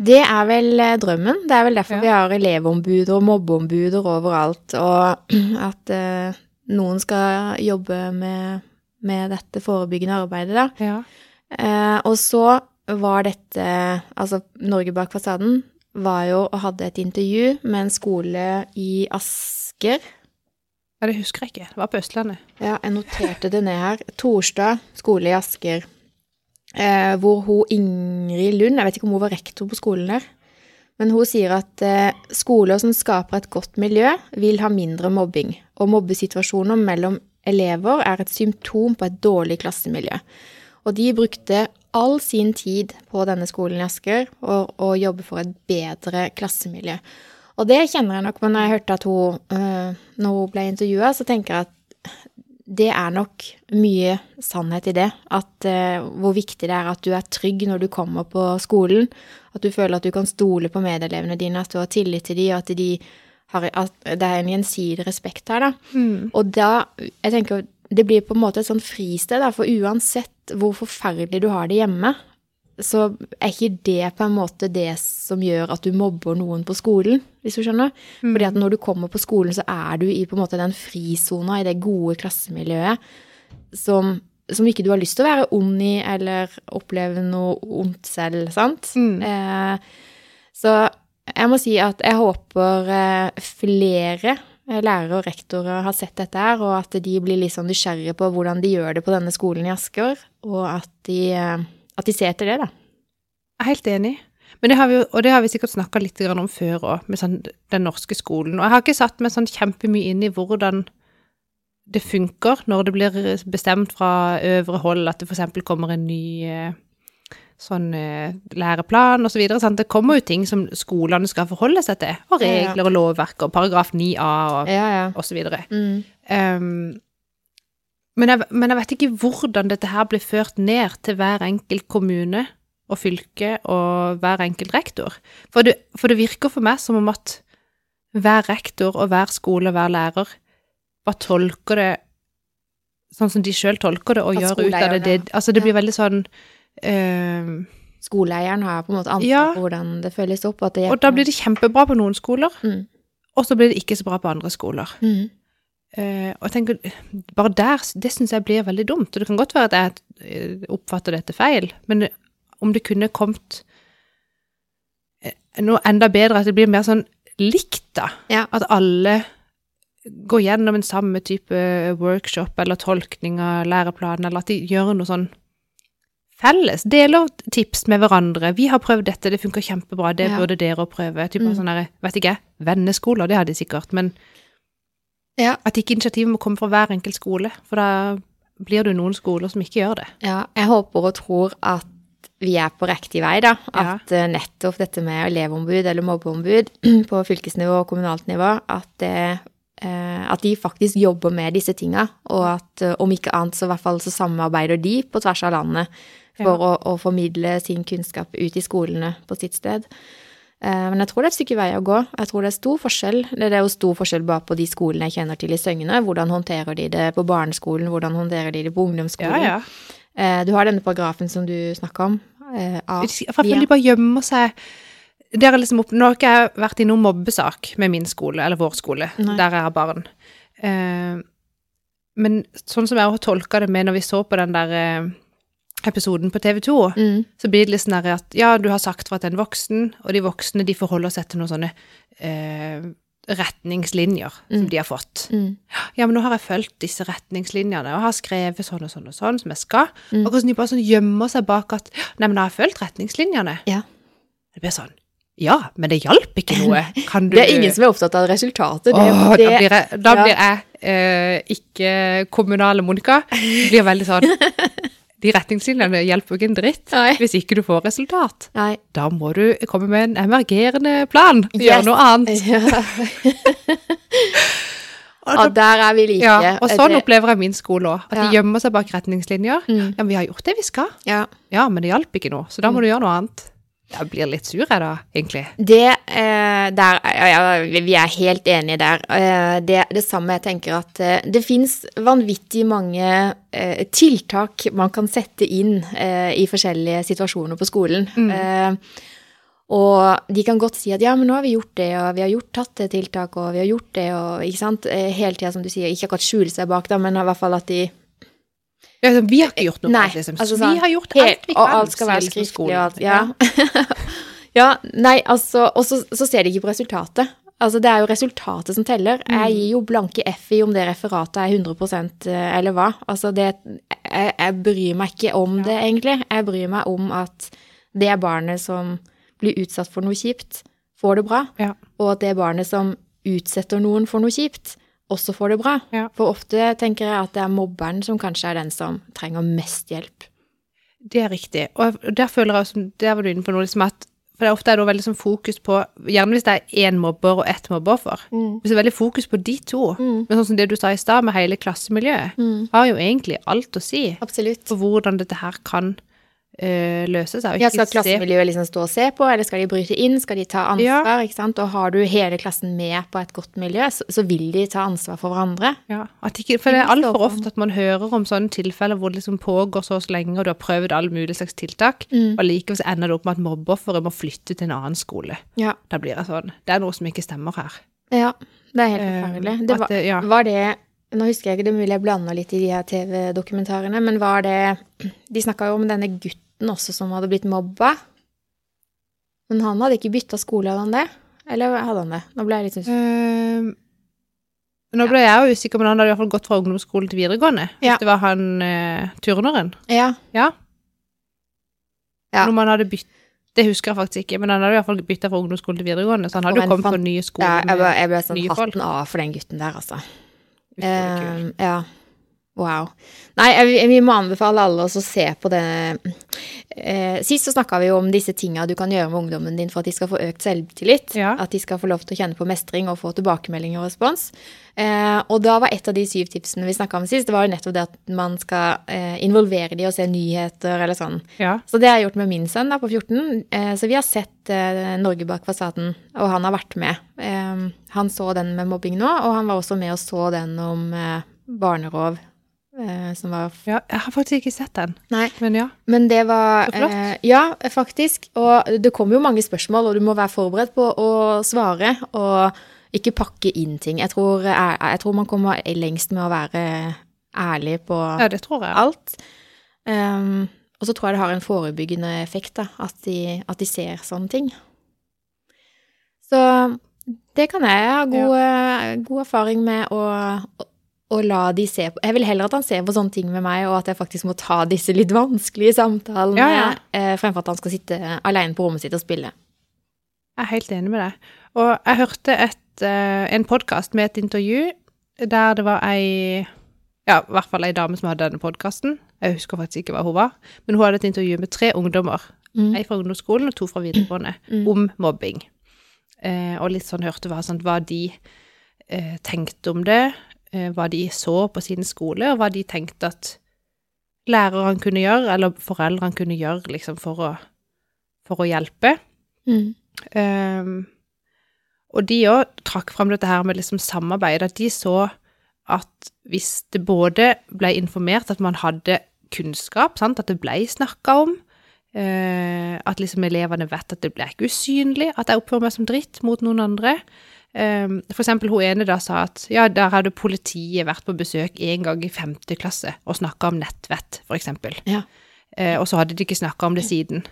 det er vel eh, drømmen. Det er vel derfor Ja. vi har elevombuder og mobbeombuder overalt, og at uh, noen skal jobbe med, med dette forebyggende arbeidet, da. Ja. Uh, og så var dette Altså, Norge bak fasaden var jo og hadde et intervju med en skole i Asker. ja, det husker jeg ikke. Det var på Østlandet. Ja, jeg noterte det ned her. Torsdag, skole i Asker. Eh, hvor hun Ingrid Lund, jeg vet ikke om hun var rektor på skolen der, men hun sier at eh, skoler som skaper et godt miljø, vil ha mindre mobbing. Og mobbesituasjoner mellom elever er et symptom på et dårlig klassemiljø. Og de brukte all sin tid på denne skolen i Asker og, og jobbe for et bedre klassemiljø. Og det kjenner jeg nok men når jeg hørte at hun, øh, når hun ble intervjua, så tenker jeg at det er nok mye sannhet i det. At uh, hvor viktig det er at du er trygg når du kommer på skolen. At du føler at du kan stole på medelevene dine, at du har tillit til dem, og at, de har, at det er en gjensidig respekt her, da. Og da, jeg tenker, det blir på en måte et sånn fristed, da, for uansett hvor forferdelig du har det hjemme, så er ikke det på en måte det som gjør at du mobber noen på skolen, hvis du skjønner. Fordi at når du kommer på skolen, så er du i på en måte den frisona, i det gode klassemiljøet, som, som ikke du har lyst til å være ond i, eller oppleve noe ondt selv, sant? Mm. Eh, så jeg må si at jeg håper eh, flere eh, lærere og rektorer har sett dette her, og at de blir litt sånn nysgjerrige på hvordan de gjør det på denne skolen i Asker, og at de, eh, at de ser etter det, da. Jeg er helt enig. Men det har vi og det har vi sikkert snakka litt om før òg, med sånn, den norske skolen. Og jeg har ikke satt meg sånn kjempemye inn i hvordan det funker når det blir bestemt fra øvre hold at det f.eks. kommer en ny eh, sånn eh, læreplan osv. Det kommer jo ting som skolene skal forholde seg til, og regler og lovverk og paragraf 9a og, Ja, ja. så. Mm. Um, men, jeg, men jeg vet ikke hvordan dette her blir ført ned til hver enkelt kommune og fylke og hver enkelt rektor. For det, for det virker for meg som om at hver rektor og hver skole og hver lærer bare tolker det sånn som de sjøl tolker det, og At gjør ut av det. det altså det blir veldig sånn um, Skoleeieren har på en måte ansvar Ja. for hvordan det følges opp. Og, det Og da blir det kjempebra på noen skoler, Mm. og så blir det ikke så bra på andre skoler. Mm. Eh, og jeg tenker, bare der, det syns jeg blir veldig dumt. Og det kan godt være at jeg eh, oppfatter dette feil, men om det kunne kommet eh, noe enda bedre, at det blir mer sånn likt, da. Ja. At alle går gjennom en samme type workshop eller tolkning av læreplanen, eller at de gjør noe sånn felles. Deler tips med hverandre. 'Vi har prøvd dette, det funker kjempebra, det Ja. burde dere prøve.' Type Mm. sånn der, vet ikke jeg, venneskoler, det har de sikkert, men Ja. at ikke initiativet må komme fra hver enkelt skole, for da blir det jo noen skoler som ikke gjør det. Ja, jeg håper og tror at vi er på riktig vei, da. At ja. nettopp dette med elevombud eller mobbeombud på fylkesnivå og kommunalt nivå, at, det, eh, at de faktisk jobber med disse tinga. Og at eh, om ikke annet, så i hvert fall så samarbeider de på tvers av landet for å, å formidle sin kunnskap ut i skolene på sitt sted. Eh, Men jeg tror det er et stykke vei å gå. Jeg tror det er stor forskjell. Det er jo stor forskjell bare på de skolene jeg kjenner til i Søgne. Hvordan håndterer de det på barneskolen, hvordan håndterer de det på ungdomsskolen. Eh, Du har denne paragrafen som du snakka om. eh, av- de bare gjemmer seg er liksom opp, Nå har ikke jeg vært i noen mobbesak med min skole, eller vår skole, Nei. der jeg har barn. Men sånn som jeg har tolka det med når vi så på den der episoden på TV 2, Mm. så blir det litt sånn at ja, du har sagt fra til en voksen, og de voksne de forholder seg til noen sånne eh, retningslinjer som Mm. de har fått. Mm. Ja, men nå har jeg fulgt disse retningslinjene og har skrevet sånn og sånn og sånn som jeg skal. Mm. Og hvordan de bare sånn gjemmer seg bak at Nei, men jeg har fulgt retningslinjene. Ja. Det blir sånn Ja, men det hjalp ikke noe. Kan du Det er ingen som er opptatt av resultatet. Det, Åh, det, da blir jeg, da ja. blir jeg eh, ikke kommunale Monica. Blir veldig sånn De retningslinjene hjelper jo ikke en dritt Nei. hvis ikke du får resultat. Nei. Da må du komme med en emergerende plan. Gjøre Yes. noe annet. Ja, Og, ja, da, der er vi like. ja, og sånn Det- opplever jeg min skole òg. At de gjemmer seg bak retningslinjer. Mm. Ja, men vi har gjort det vi skal. ja. Ja, men det hjalp ikke noe, så da må du gjøre noe annet. Jeg blir litt sur jeg da, egentlig. Det eh, der ja, Vi er helt enige der. Eh, det det samme jeg tenker at eh, det fins vanvittig mange eh, tiltak man kan sette inn eh, i forskjellige situasjoner på skolen. Eh, og de kan godt si at ja, men nå har vi gjort det, og vi har gjort tatt det tiltaket, og vi har gjort det, og ikke sant. Hele tida, som du sier, ikke akkurat skjule seg bak, da, men i hvert fall at de Ja, altså, vi har ikke gjort noe Nei, liksom. altså sånn, vi har gjort alt vi og alt skal være skriftlig og alt. Ja. ja, nei, altså Og så, så ser de ikke på resultatet. Altså, det er jo resultatet som teller. Mm. Jeg gir jo blanke F i om det referatet er 100 eh, eller hva. Altså, det jeg, jeg bryr meg ikke om det, egentlig. Jeg bryr meg om at det barnet som blir utsatt for noe kjipt, får det bra. Ja. Og at det barnet som utsetter noen for noe kjipt, også får det bra. Ja. For ofte tenker jeg at det er mobberen som kanskje er den som trenger mest hjelp. Det er riktig. Og der føler jeg også, der var du inne på noe liksom at For det er ofte er det veldig sånn fokus på Gjerne hvis det er én mobber og ett mobbeoffer. Mm. Hvis det er veldig fokus på de to. Men sånn som det du sa i stad, med hele klassemiljøet, Mm. har jo egentlig alt å si Absolutt. for hvordan dette her kan eh, løse seg. og Ja, skal se- klassemiljøet liksom stå og se på, eller skal de bryte inn? Skal de ta ansvar? ikke sant? Og har du hele klassen med på et godt miljø, så, så vil de ta ansvar for hverandre. Ja, ikke, for det er altfor ofte at man hører om sånne tilfeller hvor det liksom pågår så lenge, og du har prøvd alle mulige slags tiltak, Mm. og likevel så ender det opp med at mobbeofferet må flytte til en annen skole. Ja. Da blir det sånn. Det er noe som ikke stemmer her. ja det er helt Eh, forferdelig. Det var, ja. var det Nå husker jeg ikke, det er mulig jeg blanda litt i de her TV-dokumentarene, men var det De snakka jo om denne gutten også som hadde blitt mobba. Men han hadde ikke bytta skole, hadde han det? Eller hadde han det? Nå ble jeg litt usikker. Uh, nå ble jeg jo usikker, men han hadde i hvert fall gått fra ungdomsskolen til videregående. Ja. Hvis det var han uh, turneren. Ja. Ja. Ja. Når man hadde bytt Det husker jeg faktisk ikke, men han hadde i hvert fall bytta fra ungdomsskolen til videregående, så han hadde jo kommet på nye ja skoler. jeg, ble, jeg ble sånn nye folk. hatten av for den gutten der, altså. Eh, ja. Wow. Nei, jeg, vi må anbefale alle oss å se på det. Eh, sist så snakka vi jo om disse tinga du kan gjøre med ungdommen din for at de skal få økt selvtillit. Ja. At de skal få lov til å kjenne på mestring og få tilbakemelding og respons. Eh, og da var et av de syv tipsene vi snakka om sist, det var jo nettopp det at man skal eh, involvere de og se nyheter eller sånn. Ja. Så det har jeg gjort med min sønn da, på 14. Eh, så vi har sett Norge bak fasaden, og han har vært med. Han så den med mobbing nå, og han var også med og så den om barnerov, som var ja. Jeg har faktisk ikke sett den, Nei, men ja. men det var Så flott. eh, Ja, faktisk. Og det kommer jo mange spørsmål, og du må være forberedt på å svare, og ikke pakke inn ting. Jeg tror, jeg, jeg tror man kommer lengst med å være ærlig på Ja, det tror jeg. alt. Um, og så tror jeg det har en forebyggende effekt, da, at de, at de ser sånne ting. Så det kan jeg ha god, god erfaring med å, å la de se på. Jeg vil heller at han ser på sånne ting med meg, og at jeg faktisk må ta disse litt vanskelige samtalene, Ja, ja. eh, fremfor at han skal sitte alene på rommet sitt og spille. Jeg er helt enig med deg. Og jeg hørte et, eh, en podkast med et intervju der det var ei Ja, i hvert fall ei dame som hadde denne podkasten. Jeg husker faktisk ikke hva hun var. Men hun hadde et intervju med tre ungdommer. Mm. Ei fra ungdomsskolen og to fra videregående. Mm. Om mobbing. Eh, og litt sånn hørte hva, sånn, hva de eh, tenkte om det. Eh, hva de så på sin skole, og hva de tenkte at lærerne kunne gjøre, eller foreldrene kunne gjøre liksom, for, å, for å hjelpe. Mm. Um, og de òg trakk fram dette her med liksom samarbeid, at de så at hvis det både ble informert at man hadde kunnskap, sant, at det ble snakka om, uh, at liksom elevene vet at det ble ikke usynlig, at jeg oppfører meg som dritt mot noen andre. Ehm, for eksempel hun ene da sa at ja, der hadde politiet vært på besøk en gang i femte klasse og snakka om nettvett, for eksempel. Ja. Uh, og så hadde de ikke snakka om det siden.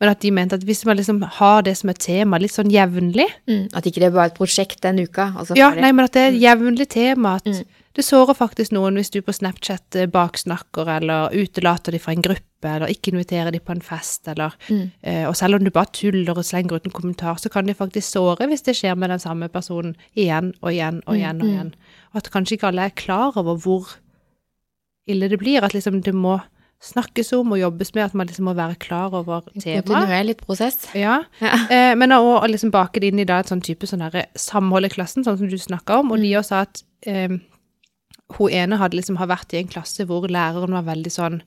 Men at de mente at hvis man liksom har det som et tema litt sånn jevnlig Mm. At ikke det er bare et prosjekt den uka. Altså Ja, nei, men at det er et jevnlig tema. At Mm. det sårer faktisk noen hvis du på Snapchat eh, baksnakker eller utelater de fra en gruppe eller ikke invitere dem på en fest, eller Mm. uh, Og selv om du bare tuller og slenger ut en kommentar, så kan det faktisk såre hvis det skjer med den samme personen igjen og igjen og igjen. og Mm, mm. igjen. Og at kanskje ikke alle er klar over hvor ille det blir. At liksom det må snakkes om og jobbes med, at man liksom må være klar over temaet. Kontinuerlig prosess. Ja. Ja. Eh, men å liksom bake det inn i da et sånn type sånn samhold i klassen, sånn som du snakka om, og de også sa at eh, hun ene hadde liksom har vært i en klasse hvor læreren var veldig sånn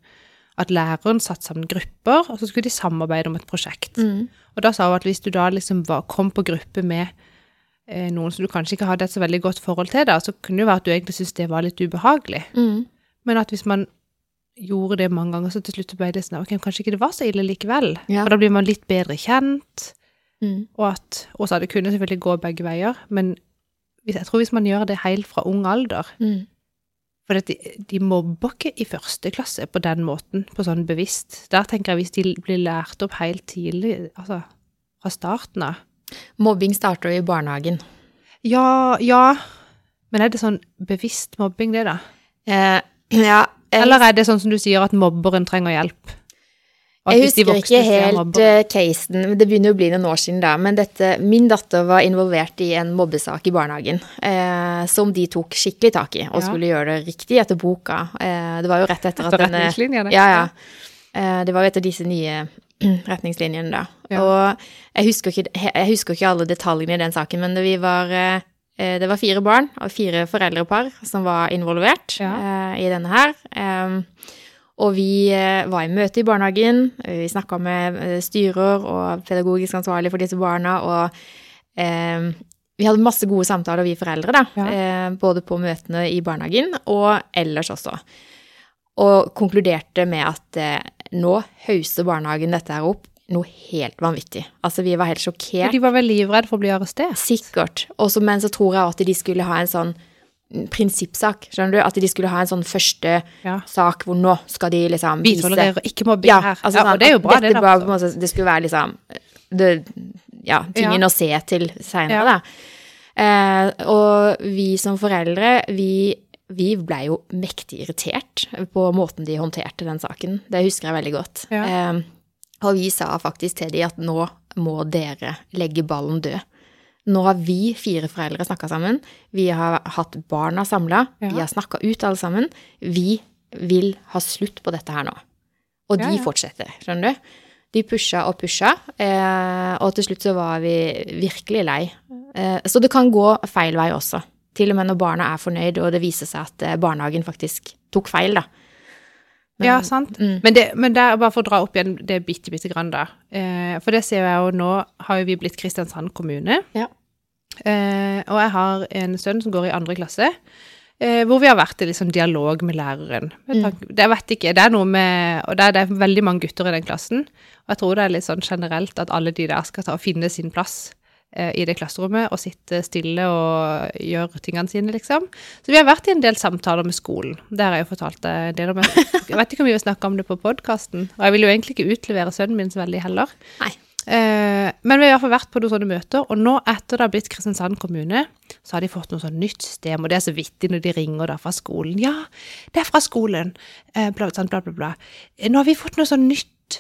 at læreren satte sammen grupper, og så skulle de samarbeide om et prosjekt. Mm. Og da sa hun at hvis du da liksom var, kom på gruppe med eh, noen som du kanskje ikke hadde et så veldig godt forhold til, da, så kunne det være at du egentlig syntes det var litt ubehagelig. Mm. Men at hvis man gjorde det mange ganger, så til slutt ble det sånn ok, kanskje ikke det var så ille likevel. Ja. For da blir man litt bedre kjent. Mm. Og at og så det kunne selvfølgelig gå begge veier, men hvis, jeg tror hvis man gjør det helt fra ung alder Mm. For de, de mobber ikke i første klasse på den måten, på sånn bevisst. Der tenker jeg hvis de blir lært opp helt tidlig, altså fra starten av Mobbing starter jo i barnehagen. Ja, ja, men er det sånn bevisst mobbing, det, da? Eh, ja, Eller er det sånn som du sier, at mobberen trenger hjelp? Jeg husker ikke helt eh, casen, men det begynner å bli noen år siden da, men dette, min datter var involvert i en mobbesak i barnehagen, eh, som de tok skikkelig tak i, og Ja. skulle gjøre det riktig etter boka. Eh, det var jo rett etter at denne... Ja, ja. Eh, det var jo etter disse nye retningslinjene da. Ja. Og jeg husker, ikke, jeg husker ikke alle detaljene i den saken, men det, vi var, eh, det var fire barn og fire foreldrepar som var involvert eh, i denne her. Em, og vi eh, var i møte i barnehagen, vi snakka med eh, styrer og pedagogisk ansvarlig for disse barna, og eh, vi hadde masse gode samtaler, vi foreldre, da. Ja. eh, både på møtene i barnehagen og ellers også. Og konkluderte med at eh, nå hauser barnehagen dette her opp noe helt vanvittig. Altså, vi var helt sjokkert. De var vel livredde for å bli arrestert? Sikkert. Også, men så tror jeg at de skulle ha en sånn prinsippsak, skjønner du? At de skulle ha en sånn første Ja. sak hvor nå skal de liksom Vi tolererer ikke mobbing ja, her. altså, ja, sånn og det er jo bra, det. da. var måte, det skulle være liksom det, Ja, tingen å se til seinere, da. Eh, og vi som foreldre, vi, vi blei jo mektig irritert på måten de håndterte den saken. Det husker jeg veldig godt. Eh, og vi sa faktisk til de at nå må dere legge ballen død. Nå har vi fire foreldre snakka sammen. Vi har hatt barna samla. Ja. Vi har snakka ut alle sammen. Vi vil ha slutt på dette her nå. Og de Ja, ja. fortsetter, skjønner du. De pusha og pusha, eh, og til slutt så var vi virkelig lei. Eh, så det kan gå feil vei også. Til og med når barna er fornøyd, og det viser seg at eh, barnehagen faktisk tok feil, da. Men- ja, sant. Mm. Men, det, men der, bare for å dra opp igjen det bitte, bitte grann, da. Eh, for det ser jeg jo nå, har jo vi blitt Kristiansand kommune. Ja. Eh, og jeg har en sønn som går i andre klasse, eh, hvor vi har vært i sånn dialog med læreren. Mm. vet ikke, det er noe med Og det er, det er veldig mange gutter i den klassen. Og jeg tror det er litt sånn generelt at alle de der skal ta og finne sin plass eh, i det klasserommet og sitte stille og gjøre tingene sine, liksom. Så vi har vært i en del samtaler med skolen. Det har jeg jo fortalt deg en del om. Jeg vet ikke om vi vil snakke om det på podkasten. Og jeg vil jo egentlig ikke utlevere sønnen min så veldig heller. Nei. Eh, men vi har i hvert fall vært på noen sånne møter, og nå etter det har blitt Kristiansand kommune, så har de fått noe sånn nytt system, og det er så vittig når de ringer der fra skolen. Ja, det er fra skolen. Eh, bla, sånn, bla, bla, bla. Eh, Nå har vi fått noe sånn nytt,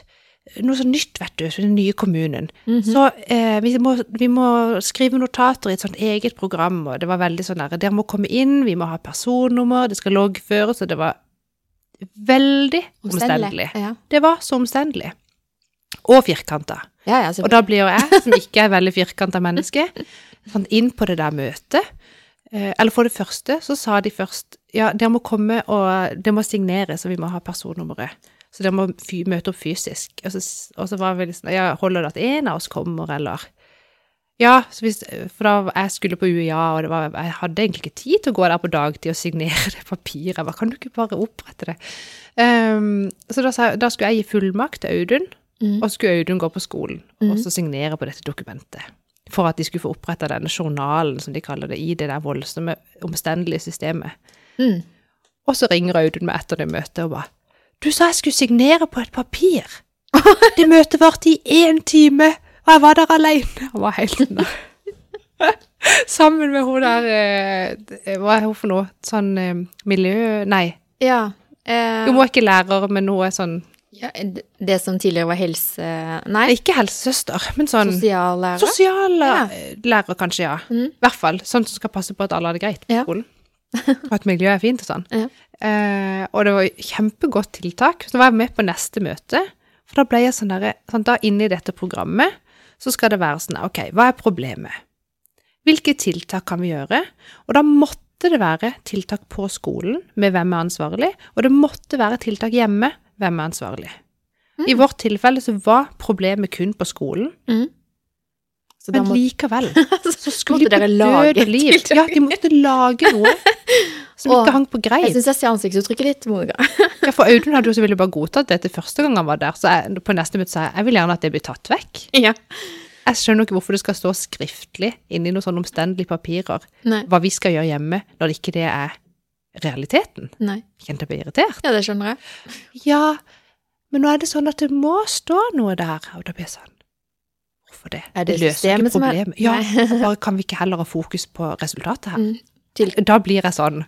noe sånn nytt, vet du, for den nye kommunen. Så eh, vi, må, vi må skrive notater i et sånt eget program, og det var veldig sånn der, dere må komme inn, vi må ha personnummer, det skal loggføres, og det var veldig omstendelig. Ja. Det var så omstendelig. Og firkanta. Ja, ja, Og da blir jo jeg, som ikke er veldig firkanta menneske, sånn inn på det der møtet. Eh, eller for det første, så sa de først ja, dere må komme og det må signere, så vi må ha personnummeret. Så dere må møte opp fysisk. Og så, og så var vi liksom ja, holder det at en av oss kommer, eller Ja, så hvis, for da jeg skulle på UiA, og var, jeg hadde egentlig ikke tid til å gå der på dagtid og signere det papiret. Bare, kan du ikke bare opprette det? Um, så da, da skulle jeg gi fullmakt til Audun, Mm. og skulle Audun gå på skolen og Mhm. så signere på dette dokumentet. For at de skulle få oppretta denne journalen, som de kaller det, i det der voldsomme, omstendelige systemet. mm. Og så ringer Audun meg etter det møtet og bare Du sa jeg skulle signere på et papir! Det møtet varte i én time, og jeg var der alene. Han var helt nær. Sammen med hun der eh, Hva er hun for noe? Sånn eh, miljø... Nei. ja. Eh, Hun var ikke lærer, men hun er sånn Ja, det- som tidligere var helse... Nei, Ikke helsesøster, men sånn sosiallærer. Sosiallærer, kanskje, ja. Mm. I hvert fall. Sånn som skal passe på at alle har det greit på Ja. skolen. Og at miljøet er fint og sånn. Ja. Eh, og det var kjempegodt tiltak. Så var jeg med på neste møte. For da ble jeg sånn derre sånn, Da inne i dette programmet så skal det være sånn OK, hva er problemet? Hvilke tiltak kan vi gjøre? Og da måtte det være tiltak på skolen med hvem er ansvarlig, og det måtte være tiltak hjemme hvem er ansvarlig. I Mm. vårt tilfelle så var problemet kun på skolen, Mm. Så men må, likevel så skulle de og liv. Ja, de måtte lage noe som ikke hang på jeg greip. syns jeg ser ansiktsuttrykket ditt, Monica. Ja, for Audun hadde jo selvfølgelig bare godtatt dette første gang han var der, så jeg, på neste møte sa jeg jeg vil gjerne at det blir tatt vekk. ja. Jeg skjønner ikke hvorfor det skal stå skriftlig inni noen sånne omstendelige papirer Nei. hva vi skal gjøre hjemme, når ikke det er realiteten. Nei. Kjente jeg ble irritert. Ja, det skjønner jeg. Ja, men nå er det sånn at det må stå noe der, og da blir jeg sånn Hvorfor det? Er det løser ikke er- problemet. Ja, bare kan vi ikke heller ha fokus på resultatet her? Mm. Da blir jeg sånn.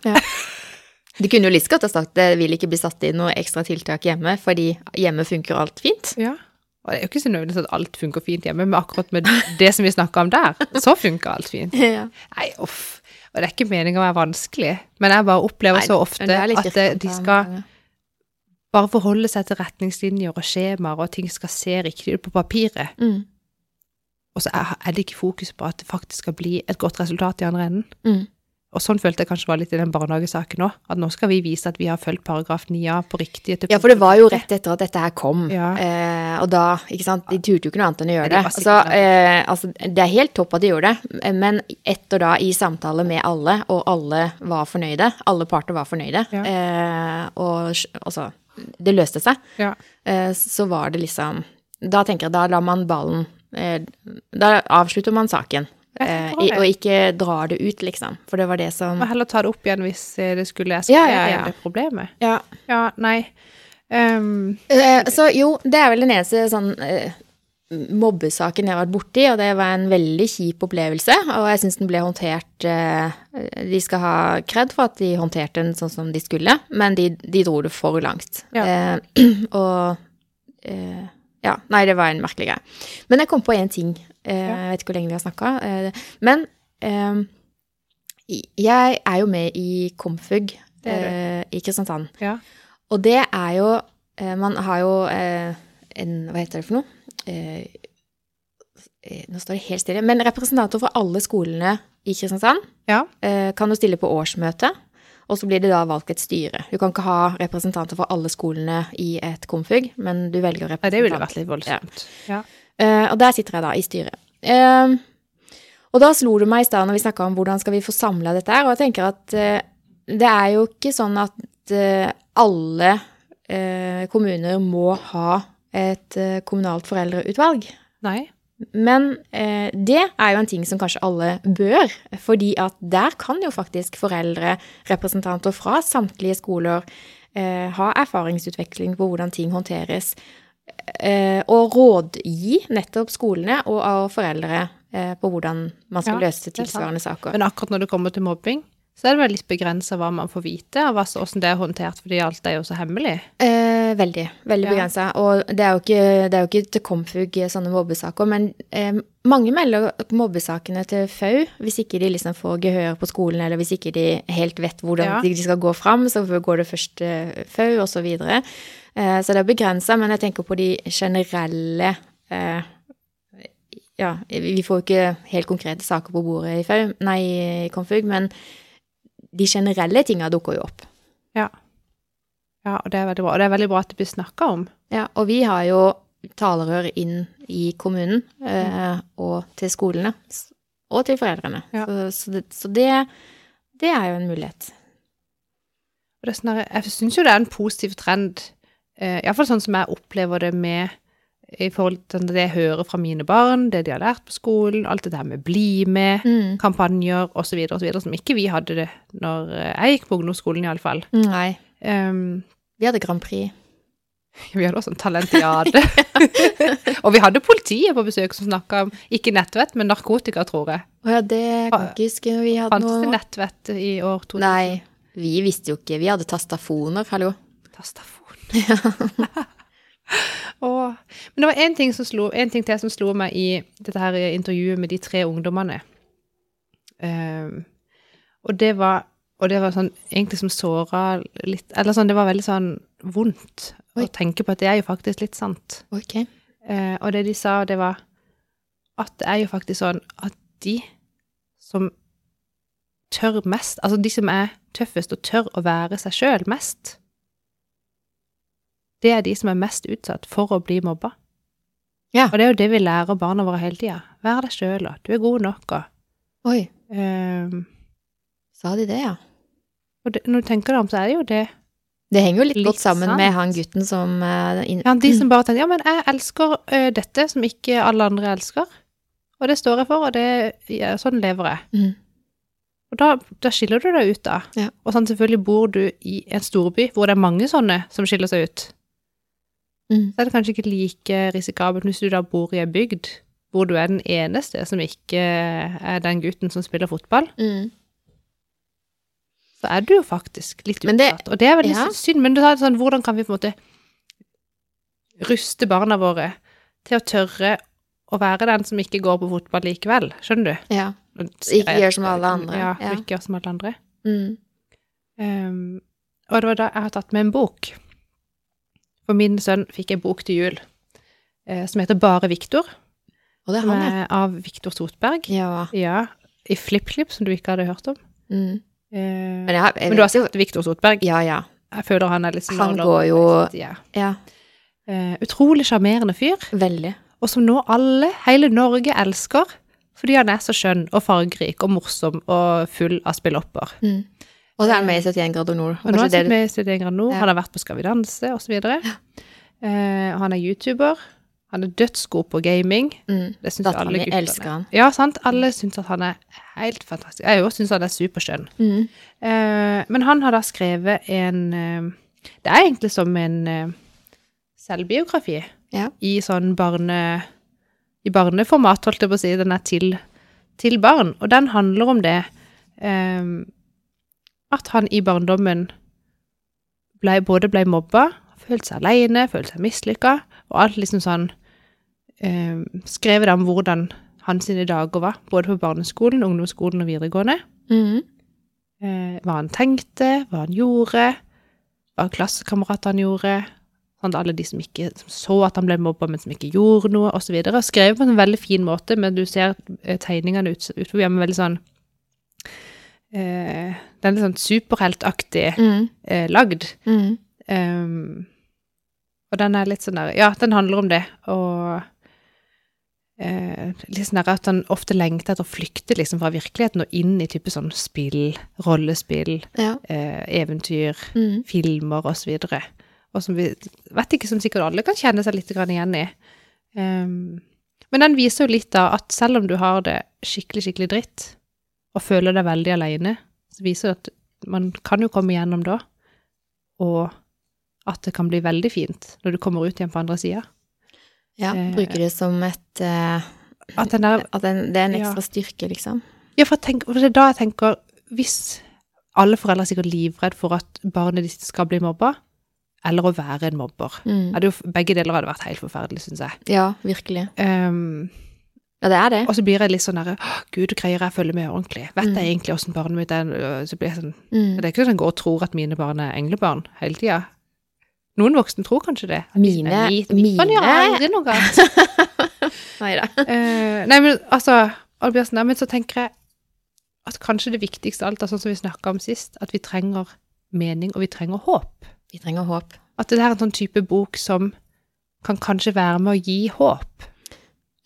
de kunne jo litt godt ha sagt det vil ikke bli satt inn noe ekstra tiltak hjemme, fordi hjemme funker alt fint. Ja. Og det er jo ikke så nødvendigvis at alt funker fint hjemme, men akkurat med det som vi snakka om der, så funker alt fint. Ja. Nei, uff. Og det er ikke meningen å være vanskelig, men jeg bare opplever så ofte at det, de skal bare forholde seg til retningslinjer og skjemaer, og ting skal se riktig ut på papiret. Mm. Og så er det ikke fokus på at det faktisk skal bli et godt resultat i andre enden. Mm. Og sånn følte jeg kanskje var litt i den barnehagesaken òg, at nå skal vi vise at vi har fulgt paragraf 9a på riktig etterpå. Ja, for det var jo rett etter at dette her kom, Ja. eh, og da, ikke sant, de turte jo ikke noe annet enn å gjøre det. det. Altså, eh, altså, det er helt topp at de gjorde det, men etter da i samtale med alle, og alle var fornøyde, alle parter var fornøyde, Ja. eh, og altså, det løste seg, Ja. eh, så var det liksom, da tenker jeg, da lar man ballen, eh, da avslutter man saken, eh, og ikke drar det ut, liksom, for det var det som, Og heller ta det opp igjen hvis eh, det skulle eskalere Ja, ja, ja. det problemet. ja, Ja, nei. Um, Eh, Så jo, det er vel den eneste sånn eh, mobbesaken jeg har vært borti, og det var en veldig kjip opplevelse. Og jeg syns den ble håndtert eh, De skal ha kred for at de håndterte den sånn som de skulle, men de, de dro det for langt. Ja. Eh, og eh, Ja, nei, det var en merkelig greie. Men jeg kom på én ting. Eh, jeg vet ikke hvor lenge vi har snakka. Eh, men eh, jeg er jo med i Komfug i Kristiansand. ja. Og det er jo Man har jo en Hva heter det for noe? Nå står det helt stille. Men representanter fra alle skolene i Kristiansand Ja. kan jo stille på årsmøte. Og så blir det da valgt et styre. Du kan ikke ha representanter fra alle skolene i et komfug, men du velger representanter. Ja, det ville vært litt voldsomt. Ja. Eh, og der sitter jeg da i styret. Eh, og da slo det meg i stad når vi snakka om hvordan skal vi få samla dette her, og jeg tenker at eh, det er jo ikke sånn at alle kommuner må ha et kommunalt foreldreutvalg. Nei. Men eh, det er jo en ting som kanskje alle bør, fordi at der kan jo faktisk foreldrerepresentanter fra samtlige skoler eh, ha erfaringsutveksling på hvordan ting håndteres, og rådgi nettopp skolene og av foreldre eh, på hvordan man skal Ja, løse tilsvarende saker. Men akkurat når det kommer til mobbing, så er det vel litt begrensa hva man får vite, og hvordan det er håndtert, fordi alt er jo så hemmelig. Eh, veldig. Veldig Ja. begrensa. Og det er, ikke, det er jo ikke til Komfug eh, sånne mobbesaker, men eh, mange melder mobbesakene til FAU hvis ikke de liksom får gehør på skolen, eller hvis ikke de helt vet hvordan Ja. de skal gå fram, så går det først FAU, og så videre. Eh, så det er begrensa, men jeg tenker på de generelle eh, Ja, vi får jo ikke helt konkrete saker på bordet i FAU, nei, i Komfug, men de generelle tinga dukker jo opp. Ja. Ja, og det er veldig bra. Og det er veldig bra at det blir snakka om. Ja, og vi har jo talerør inn i kommunen eh, og til skolene og til foreldrene. Ja. Så, så, det, så det, det er jo en mulighet. Sånn jeg syns jo det er en positiv trend, eh, iallfall sånn som jeg opplever det med i forhold til det jeg hører fra mine barn, det de har lært på skolen, alt det der med bli med, Mm. kampanjer osv., osv., som ikke vi hadde det når eh, jeg gikk på ungdomsskolen, iallfall. Nei, Um, vi hadde Grand Prix. vi hadde også en talentiade. og vi hadde politiet på besøk som snakka om ikke nettvett, men narkotika, tror jeg. Å ja, det kan ikke huske når vi hadde Fantes det nettvett i år 2000? Nei, vi visste jo ikke. Vi hadde tastafoner, hallo. Tastafon. Åh. Men det var en ting, ting til som slo meg i dette her intervjuet med de tre ungdommene. Um, og det var og det var sånn egentlig som såra litt Eller sånn, det var veldig sånn vondt Oi. å tenke på at det er jo faktisk litt sant. Okay. Uh, og det de sa, det var at det er jo faktisk sånn at de som tør mest, altså de som er tøffest og tør å være seg sjøl mest, det er de som er mest utsatt for å bli mobba. Ja. Og det er jo det vi lærer barna våre hele tida. Vær deg sjøl, og du er god nok, og Oi, Um, sa de det, ja? Og det, når du tenker deg om, så er det jo det. Det henger jo litt, Litt godt sammen sant. med han gutten som uh, Ja, de som bare tenker ja, men jeg elsker uh, dette som ikke alle andre elsker. Og det står jeg for, og det, ja, sånn lever jeg. Mm. Og da, da skiller du deg ut, da. Ja. Og sånn, selvfølgelig bor du i en storby hvor det er mange sånne som skiller seg ut. Mm. Så er det kanskje ikke like risikabelt hvis du da bor i en bygd hvor du er den eneste som ikke er den gutten som spiller fotball. Mm. Så er du jo faktisk litt utsatt. og det er veldig ja. synd. Men du sa sånn, hvordan kan vi på en måte ruste barna våre til å tørre å være den som ikke går på fotball likevel? Skjønner du? Ja. Ikke gjør som alle andre, Ja, ja. ikke gjør som alle andre. Mm. Um, og det var da jeg har tatt med en bok. For min sønn fikk en bok til jul eh, som heter Bare Viktor, Og det er han ja. av Viktor Sotberg. Ja. Ja, i FlippKlipp, som du ikke hadde hørt om. Mm. Eh, Men, jeg, jeg men du har sett Viktor Sotberg? Ja, ja. Jeg føler han er litt sånn Han går jo- ja. Ja, Eh, utrolig sjarmerende fyr, veldig. og som nå alle, hele Norge, elsker. Fordi han er så skjønn og fargerik og morsom og full av spillopper. Mm. Og så er han med i 71 grader nord. Og nå er han med i 71 grader nord, Ja. han har vært på Skal vi danse, så videre. Eh, han er YouTuber. Han er dødsgod på gaming. mm. Det syns alle guttene. elsker han. Ja, sant. Alle syns at han er helt fantastisk. Jeg òg syns han er superskjønn. Mm. Eh, men han har da skrevet en eh, Det er egentlig som en eh, selvbiografi Ja. i sånn barne... I barneformat, holdt jeg på å si. Den er til, til barn. Og den handler om det eh, at han i barndommen ble, både ble mobba, følte seg aleine, følte seg mislykka, og alt liksom sånn eh, Skrevet om hvordan hans dager var, både på barneskolen, ungdomsskolen og videregående. Mm. Eh, hva han tenkte, hva han gjorde, hva klassekameratene gjorde. Sånn, alle de som ikke som så at han ble mobba, men som ikke gjorde noe, osv. Skrevet på en veldig fin måte, men du ser eh, tegningene ut, utover hjemme veldig sånn eh, Den er sånn superheltaktig Mm. eh, lagd. Mm. Um, og den er litt sånn der Ja, den handler om det, og eh, litt sånn der at han ofte lengter etter å flykte liksom fra virkeligheten og inn i type sånn spill, rollespill, Ja. eh, eventyr, Mm. filmer og så. Og som vi vet ikke, som sikkert alle kan kjenne seg litt grann igjen i. Um, men den viser jo litt da at selv om du har det skikkelig, skikkelig dritt, og føler deg veldig alene, så viser det at man kan jo komme igjennom da, og at det kan bli veldig fint når du kommer ut igjen på andre sida. ja. Eh, Bruker det som et uh, At den der At den, det er en Ja. ekstra styrke, liksom. Ja, for, tenk, for det er da jeg tenker Hvis alle foreldre er sikkert livredd for at barnet ditt skal bli mobba, eller å være en mobber Mm. jo, Begge deler hadde vært helt forferdelig, syns jeg. Ja, virkelig. Um, Ja, det er det. og så blir jeg litt sånn derre «Åh, Gud, greier jeg å følge med ordentlig? Vet Mm. jeg egentlig åssen barnet mitt er? Øh, Så blir jeg sånn Mm. Det er ikke sånn at jeg går og tror at mine barn er englebarn hele tida. Noen voksne tror kanskje det. Mine Mine- gjør aldri noe galt. Nei da. Uh, nei, men altså sånn, nei, Men så tenker jeg at kanskje det viktigste av alt er sånn som vi snakka om sist, at vi trenger mening, og vi trenger håp. Vi trenger håp. At det er en sånn type bok som kan kanskje være med å gi håp.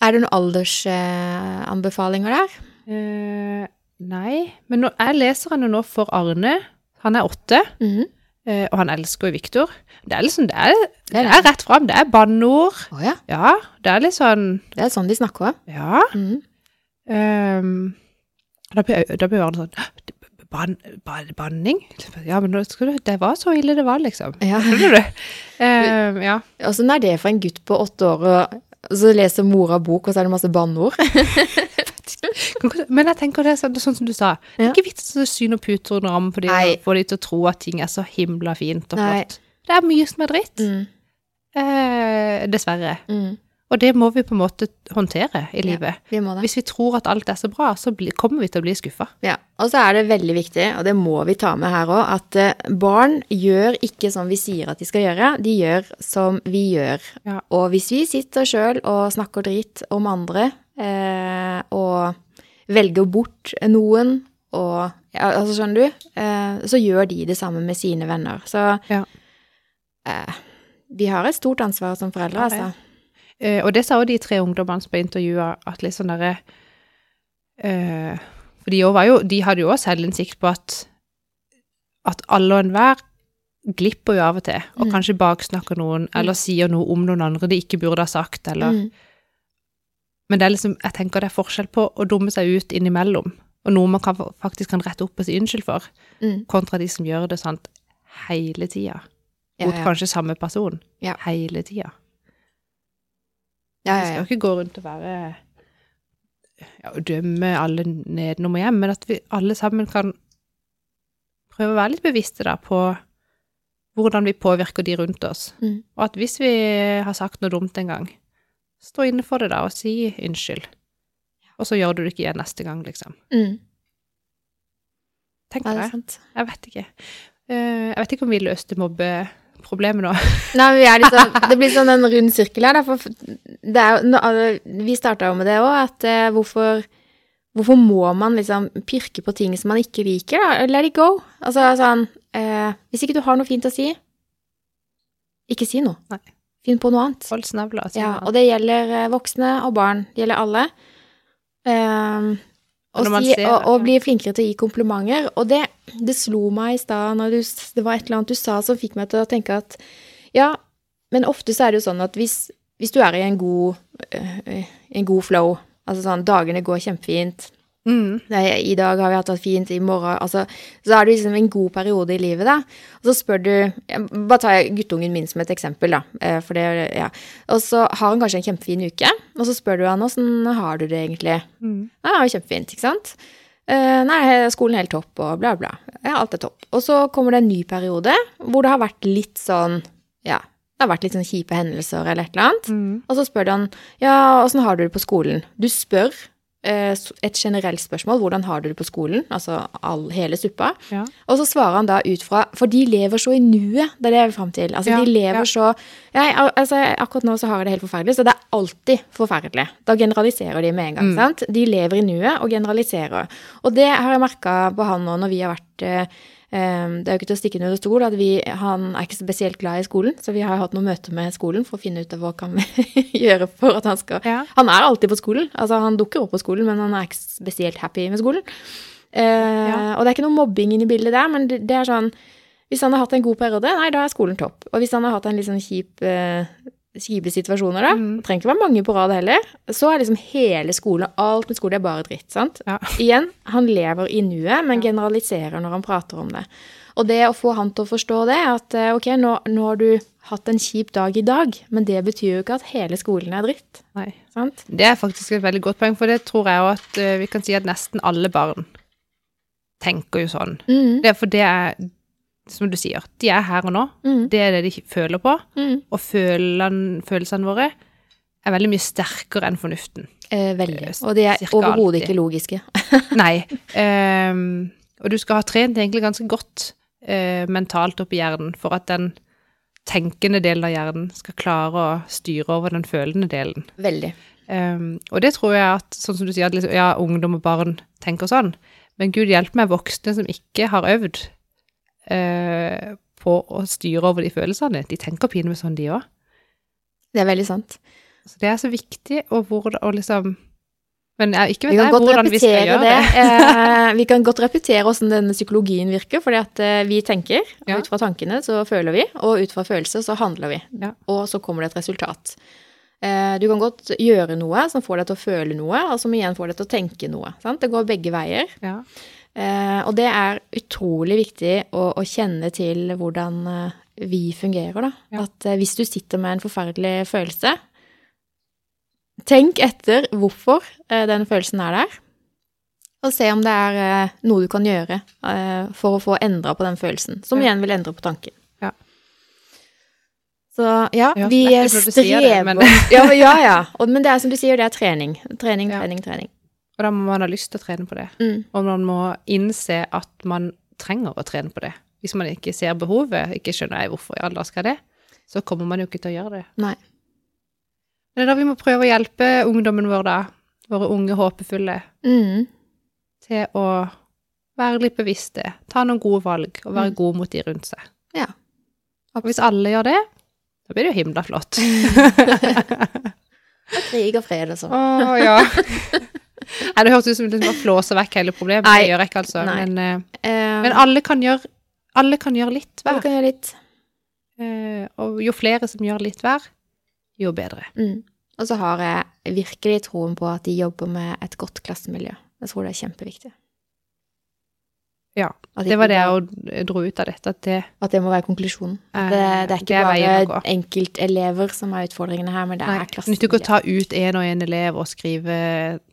Er det noen aldersanbefalinger der? Eh, nei, men nå, jeg leser jo nå for Arne. Han er åtte, Mhm. eh, og han elsker jo Viktor. Det er liksom, det er, det er er rett fram. Det er banneord. Oh, ja. Ja, det er litt sånn Det er sånn de snakker òg. Ja. Mm. ehm, da blir da blir Arne sånn ban, ban, Banning? Ja, men du, det var så ille det var, liksom. Ja. Skjønner du? Um, ja. Åssen er det for en gutt på åtte år og og så leser mora bok, og så er det masse banneord? Men jeg tenker det sånn, sånn som du sa. Det er ikke vits å sy noen puter under armen for de, Nei. å de til å tro at ting er så himla fint og Nei. flott. Det er mye som er dritt. Mm. Eh, dessverre. Mm. Og det må vi på en måte håndtere i livet. Vi må det. Hvis vi tror at alt er så bra, så kommer vi til å bli skuffa. Ja, og så er det veldig viktig, og det må vi ta med her òg, at eh, barn gjør ikke som vi sier at de skal gjøre, de gjør som vi gjør. Ja. Og hvis vi sitter sjøl og snakker dritt om andre, eh, og velger bort noen, og ja, altså skjønner du, eh, så gjør de det samme med sine venner. Så Ja. eh, vi har et stort ansvar som foreldre, Ja, altså. Eh, og det sa jo de tre ungdommene som ble intervjua, at litt sånn derre eh, For de, jo, de hadde jo òg selvinnsikt på at at alle og enhver glipper jo av og til, og Mm. kanskje baksnakker noen, eller sier noe om noen andre de ikke burde ha sagt, eller Mm. Men det er liksom, jeg tenker det er forskjell på å dumme seg ut innimellom, og noe man kan, faktisk kan rette opp og si unnskyld for, Mm. kontra de som gjør det sant hele tida. Ja, Mot ja. kanskje samme person. Ja. Hele tida. Ja, Vi ja, skal jo ikke gå rundt og være ja, og dømme alle nedenom og hjem, men at vi alle sammen kan prøve å være litt bevisste da på hvordan vi påvirker de rundt oss. Mm. Og at hvis vi har sagt noe dumt en gang, stå inne for det da og si unnskyld. Og så gjør du det ikke igjen neste gang, liksom. Mm. Tenk Ja, det er jeg. vet ikke. Eh, Jeg vet ikke om vi løste mobbeproblemet nå. Nei, sånn, det blir sånn en rund sirkel her. er, altså, vi starta jo med det òg, at eh, hvorfor, hvorfor må man liksom pirke på ting som man ikke liker? da? Let it go. Altså sånn eh, Hvis ikke du har noe fint å si, ikke si noe. Nei. Finn på noe annet. Hold snavla. Ja, og det gjelder eh, voksne og barn. Det gjelder alle. Um, Og si, og, og bli flinkere til å gi komplimenter. Og det, det slo meg i stad når du, det var et eller annet du sa som fikk meg til å tenke at ja, men ofte så er det jo sånn at hvis, hvis du er i en god, øh, en god flow, altså sånn dagene går kjempefint, Mm. I dag har vi hatt det fint, i morgen altså, Så er du liksom en god periode i livet, da. Og så spør du Bare tar jeg guttungen min som et eksempel, da. eh, For det, ja. Og så har han kanskje en kjempefin uke, og så spør du han åssen har du det egentlig. Mm. Ja, kjempefint, ikke sant? Eh, nei, skolen er helt topp, og bla, bla. Ja, alt er topp. Og så kommer det en ny periode hvor det har vært litt sånn Ja, det har vært litt sånn kjipe hendelser eller et eller annet. Mm. Og så spør han ja, åssen har du det på skolen? Du spør et generelt spørsmål, hvordan har du det på skolen? Altså all, hele suppa. Ja. Og så svarer han da ut fra For de lever så i nuet, det er det jeg vil fram til. Altså, Ja, de lever ja. så jeg, altså, Akkurat nå så har jeg det helt forferdelig, så det er alltid forferdelig. Da generaliserer de med en gang. Mm. sant? De lever i nuet og generaliserer. Og det har jeg merka på han nå når vi har vært eh, eh, Det er jo ikke til å stikke under stol at vi, han er ikke spesielt glad i skolen, så vi har hatt noen møter med skolen for å finne ut av hva kan vi gjøre for at han skal Ja. Han er alltid på skolen. Altså, han dukker opp på skolen, men han er ikke spesielt happy med skolen. Eh, Ja. Og det er ikke noe mobbing inne i bildet der, men det, det er sånn Hvis han har hatt en god periode, nei, da er skolen topp. Og hvis han har hatt en litt sånn kjip eh, kjipe situasjoner, da, Mm. det trenger ikke være mange på rad heller, så er liksom hele skolen, alt med skole er bare dritt, sant? Ja. Igjen, han lever i nuet, men generaliserer når han prater om det. Og det å få han til å forstå det, at eh, ok, nå, nå har du hatt en kjip dag i dag, men det betyr jo ikke at hele skolen er dritt, Nei. sant? Det er faktisk et veldig godt poeng, for det tror jeg òg at eh, vi kan si at nesten alle barn tenker jo sånn. Mm, Det er for det er, som du sier, de er her og nå. mm, Det er det de føler på. mm. Og følene, følelsene våre er veldig mye sterkere enn fornuften. Eh, veldig. Eh, Og de er overhodet ikke logiske. Nei. Um, og du skal ha trent egentlig ganske godt uh, mentalt opp i hjernen for at den tenkende delen av hjernen skal klare å styre over den følende delen. Veldig. Um, og det tror jeg at, sånn som du sier, at liksom, ja, ungdom og barn tenker sånn, men Gud hjelpe meg voksne som ikke har øvd eh, på å styre over de følelsene. De tenker pinlig sånn, de òg. Det er veldig sant. Så det er så viktig, og hvor og liksom Men jeg ikke vet jeg hvordan vi skal gjøre det. det. Eh, vi kan godt repetere hvordan denne psykologien virker, fordi at eh, vi tenker, og Ja. ut fra tankene så føler vi, og ut fra følelser så handler vi. Ja. Og så kommer det et resultat. Du kan godt gjøre noe som får deg til å føle noe, og som igjen får deg til å tenke noe. Sant? Det går begge veier. Ja. Eh, og det er utrolig viktig å, å kjenne til hvordan eh, vi fungerer, da. Ja. At eh, hvis du sitter med en forferdelig følelse, tenk etter hvorfor den følelsen er der. Og se om det er noe du kan gjøre eh, for å få endra på den følelsen, som igjen vil endre på tanken. Ja. Så ja, vi strever. Si det, men- ja, ja, ja. Men det er som du sier, det er trening. Trening, trening, trening. Og da må man ha lyst til å trene på det. Mm. Og man må innse at man trenger å trene på det. Hvis man ikke ser behovet, ikke skjønner jeg hvorfor i all dag skal det, så kommer man jo ikke til å gjøre det. Nei. Men det er da vi må prøve å hjelpe ungdommen vår, da, våre unge håpefulle, Mm. til å være litt bevisste, ta noen gode valg og være Mm. god mot de rundt seg. Ja. Og hvis alle gjør det, da blir det jo himla flott. Og krig og fred og sånn. Å, ja. Nei, det hørtes ut som det bare flåser vekk hele problemet. Nei. Det gjør jeg ikke, altså. Men, uh, men alle kan gjøre, alle kan gjøre litt hver. Alle kan gjøre litt. Uh, og jo flere som gjør litt hver, jo bedre. Mm. Og så har jeg virkelig troen på at de jobber med et godt klassemiljø. Jeg tror det er kjempeviktig. Ja, Det var det jeg dro ut av dette, at det At det må være konklusjonen. At Det, det er ikke det er bare enkeltelever som er utfordringene her, men det Nei, er det nytter ikke å ta ut en og en elev og skrive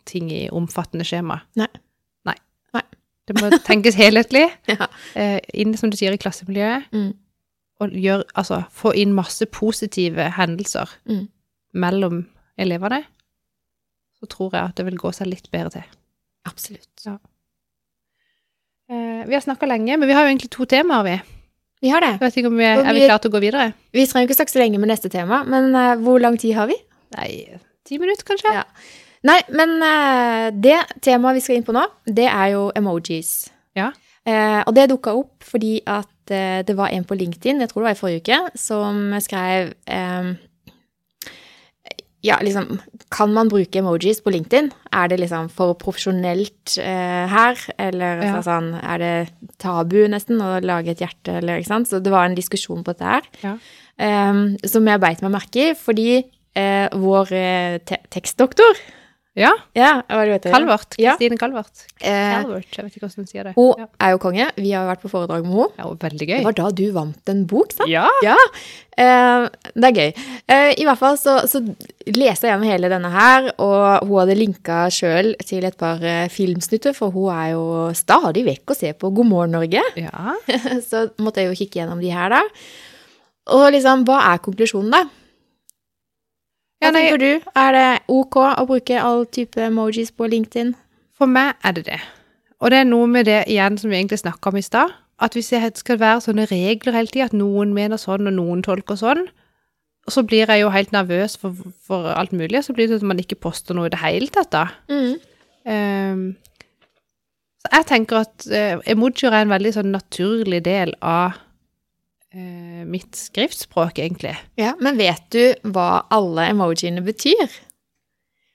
ting i omfattende skjema. Nei. Nei. Nei. Det må tenkes helhetlig, Ja. eh, inn, som du sier, i klassemiljøet, Mm. og gjør, altså, få inn masse positive hendelser Mm. mellom elevene, så tror jeg at det vil gå seg litt bedre til. Absolutt. Eh, vi har snakka lenge, men vi har jo egentlig to temaer, vi. Vi har det. Jeg vet ikke om vi er, er vi klare til å gå videre? Vi trenger ikke snakke så lenge med neste tema, men uh, hvor lang tid har vi? Nei, ti minutter, kanskje? Ja. Nei, men uh, det temaet vi skal inn på nå, det er jo emojis. Ja. Uh, og det dukka opp fordi at det var en på LinkedIn, jeg tror det var i forrige uke, som skrev Ja, liksom Kan man bruke emojis på LinkedIn? Er det liksom for profesjonelt eh, her? Eller Ja. sånn, er det tabu nesten å lage et hjerte, eller ikke sant? Så det var en diskusjon på dette her. Ja. eh, som jeg beit meg merke i, fordi eh, vår eh, te tekstdoktor Ja, ja, er? Calvert. Ja. Kristine Calvert. Eh, Calvert, jeg vet ikke hvordan hun sier det. hun Ja. er jo konge. Vi har vært på foredrag med henne. Ja, veldig gøy. Det var da du vant en bok, sant? Ja. Ja. Eh, det er gøy. Eh, I hvert fall så, så leste jeg gjennom hele denne her, og hun hadde linka sjøl til et par eh, filmsnutter, for hun er jo stadig vekk å se på God morgen Norge. Ja. så måtte jeg jo kikke gjennom de her, da. Og liksom, hva er konklusjonen, da? Hva Ja, tenker du? Er det ok å bruke all type emojis på LinkedIn? For meg er det det. Og det er noe med det igjen som vi egentlig snakka om i stad. At hvis det skal være sånne regler hele tida, at noen mener sånn og noen tolker sånn, så blir jeg jo helt nervøs for, for alt mulig, og så blir det at man ikke poster noe i det hele tatt, da. Mm. Um, så jeg tenker at uh, emojier er en veldig sånn naturlig del av eh, mitt skriftspråk, egentlig. Ja, men vet du hva alle emojiene betyr?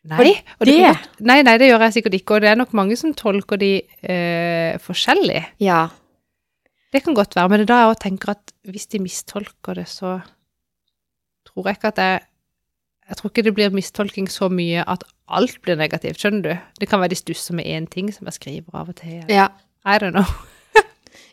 Nei, det, det- nei, nei, det gjør jeg sikkert ikke, og det er nok mange som tolker de eh, forskjellig. Ja. Det kan godt være, men det er da jeg også tenker at hvis de mistolker det, så tror jeg ikke at jeg Jeg tror ikke det blir mistolking så mye at alt blir negativt, skjønner du? Det kan være de stusser med én ting som jeg skriver av og til. Ja. I don't know.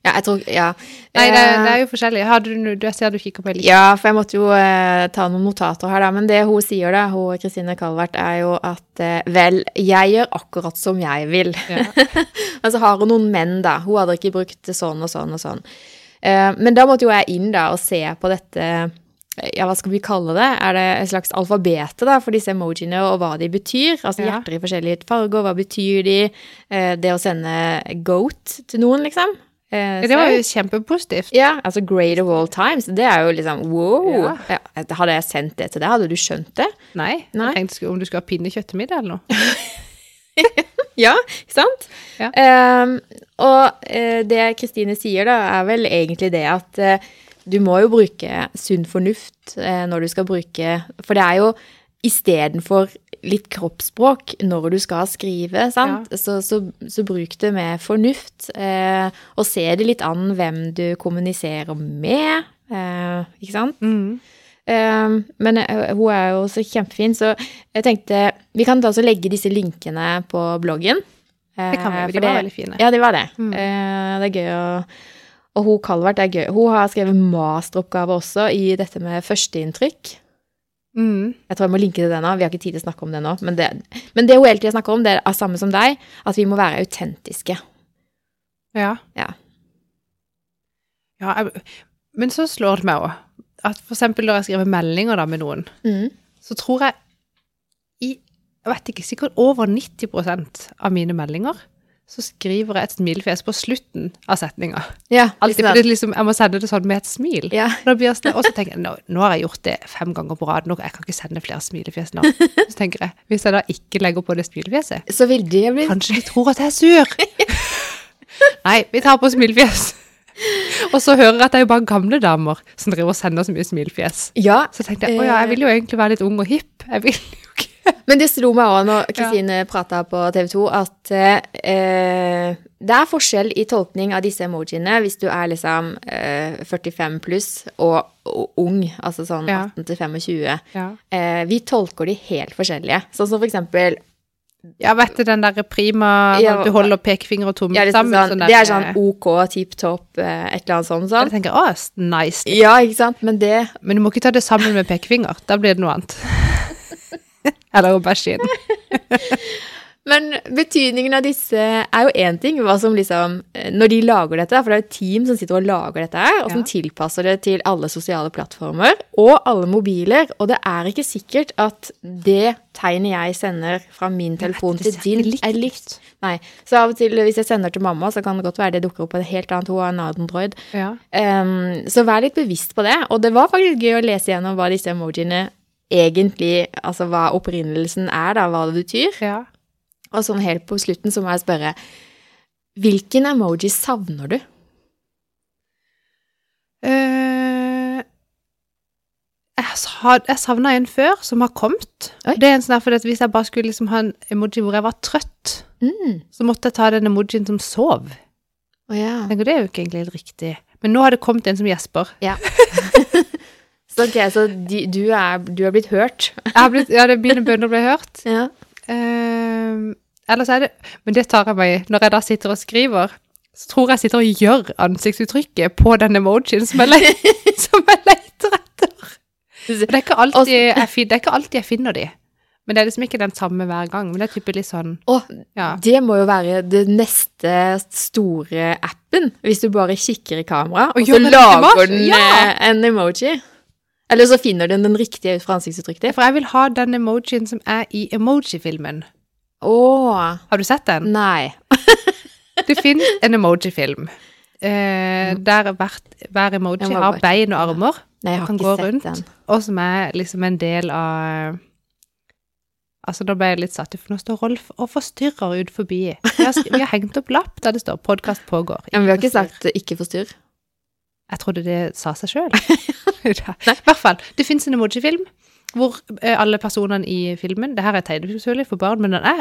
Ja, jeg tror Ja. Nei, det, Eh, det er jo forskjellig. Har du, du jeg ser du kikker på litt. Ja, for jeg måtte jo eh, ta noen notater her, da. Men det hun sier, da, hun Kristine Calvert, er jo at eh, vel, jeg gjør akkurat som jeg vil. Ja. altså har hun noen menn, da. Hun hadde ikke brukt sånn og sånn og sånn. Eh, men da måtte jo jeg inn da og se på dette eh, ja, hva skal vi kalle det? Er det et slags alfabete da, for disse emojiene, og hva de betyr? Altså hjerter i forskjellige farger, hva betyr de? Eh, det å sende goat til noen, liksom. Eh, Det var jo kjempepositivt. ja, altså great of all times. Det er jo liksom wow. Ja. Ja, hadde jeg sendt det til deg, hadde du skjønt det? Nei. Nei. Jeg tenkte om du skulle ha pinnekjøtt til middag eller noe. Ja, ikke sant? Ja. Um, og uh, det Kristine sier da, er vel egentlig det at uh, du må jo bruke sunn fornuft uh, når du skal bruke For det er jo istedenfor litt kroppsspråk når du skal skrive, sant? Så, så, så bruk det med fornuft. Eh, og se det litt an hvem du kommuniserer med. Eh, ikke sant? Mm. Eh, men eh, hun er jo også kjempefin, så jeg tenkte vi kan da også legge disse linkene på bloggen. Det kan vi, Eh, de var det- veldig fine. Ja, de var det. Mm. Eh, det er gøy å Og hun Calvert er gøy. Hun har skrevet masteroppgave også i dette med førsteinntrykk. Mm. Jeg tror jeg må linke til det nå. Vi har ikke tid til å snakke om det nå. Men det, men det hun hele tida snakker om, det er samme som deg, at vi må være autentiske. Ja. Ja. Ja, jeg, Men så slår det meg òg at for eksempel når jeg skriver meldinger da med noen, Mm. så tror jeg i jeg vet ikke, sikkert over 90% av mine meldinger så skriver jeg et smilefjes på slutten av setninga. Ja, liksom fordi liksom, jeg må sende det sånn med et smil. Ja. Sånn, og så tenker jeg, nå, nå har jeg gjort det fem ganger på rad, nå, jeg kan ikke sende flere smilefjes nå. Så tenker jeg, hvis jeg da ikke legger på det smilefjeset, Så vil det bli kanskje de tror at jeg er sur. Nei, vi tar på smilefjes. Og så hører jeg at det er jo bare gamle damer som driver og sender så mye smilefjes. Ja. Så tenkte jeg, å ja, jeg vil jo egentlig være litt ung og hipp. Jeg vil. Men det slo meg òg når Kristine prata på TV 2, at eh, det er forskjell i tolkning av disse emojiene hvis du er liksom eh, 45 pluss og, og ung, altså sånn Ja. 18 til 25. Ja. Eh, vi tolker de helt forskjellige. Sånn som for eksempel Ja, vet du den der prima, Ja, du holder pekefinger og tommel ja, sammen. sånn, der- det er sånn OK, tipp topp, eh, et eller annet sånt. Ja, sånn. Jeg tenker, å, nice. Ja, ikke sant? Men det Men du må ikke ta det sammen med pekefinger, da blir det noe annet. Eller aubergine. Men betydningen av disse er jo én ting, hva som liksom eh, Når de lager dette, for det er jo et team som sitter og lager dette her, og som Ja. tilpasser det til alle sosiale plattformer og alle mobiler, og det er ikke sikkert at det tegnet jeg sender fra min telefon til din, er likt. Nei. Så av og til, hvis jeg sender til mamma, så kan det godt være det dukker opp på et helt annet, hun har en Android. Ja. Um, så vær litt bevisst på det. Og det var faktisk gøy å lese gjennom hva disse emojiene egentlig Altså hva opprinnelsen er, da, hva det betyr. ja. Og sånn helt på slutten så må jeg spørre Hvilken emoji savner du? Uh, jeg sa- jeg savna en før, som har kommet. Oi. Det er en sånn for at Hvis jeg bare skulle liksom ha en emoji hvor jeg var trøtt, Mm. så måtte jeg ta den emojien som sov. Oh, ja. Tenker, Det er jo ikke egentlig helt riktig. Men nå har det kommet en som gjesper. ja. så okay, så de, du, er, du er blitt hørt? Blitt, ja, det Mine bønner ble hørt. Ja. Uh, ellers er det Men det tar jeg meg i. Når jeg da sitter og skriver, så tror jeg sitter og gjør ansiktsuttrykket på den emojien som jeg, le som jeg leter etter. Det er, ikke alltid jeg, det er ikke alltid jeg finner de. Men det er liksom ikke den samme hver gang. Men det er type litt sånn Å, Ja. det må jo være det neste store appen, hvis du bare kikker i kamera, og, så lager den Ja. eh, en emoji. Eller så finner den den riktige ut fra ansiktsuttrykket ditt. For jeg vil ha den emojien som er i emoji-filmen. Å, Har du sett den? nei. Det finnes en emoji-film. Eh, der hvert, hver emoji har bein og armer, Nei, jeg har ikke sett rundt. den. og som er liksom en del av Altså, da ble jeg litt satt ut, for nå står Rolf og forstyrrer ut forbi. Vi har, vi har hengt opp lapp der det står 'podkast pågår'. Ja, men vi har ikke forstyrr. sagt 'ikke forstyrr'. Jeg trodde det sa seg sjøl. I hvert fall. Det fins en emoji-film hvor eh, alle personene i filmen Det her er tegnefilmsølig for barn, men den er,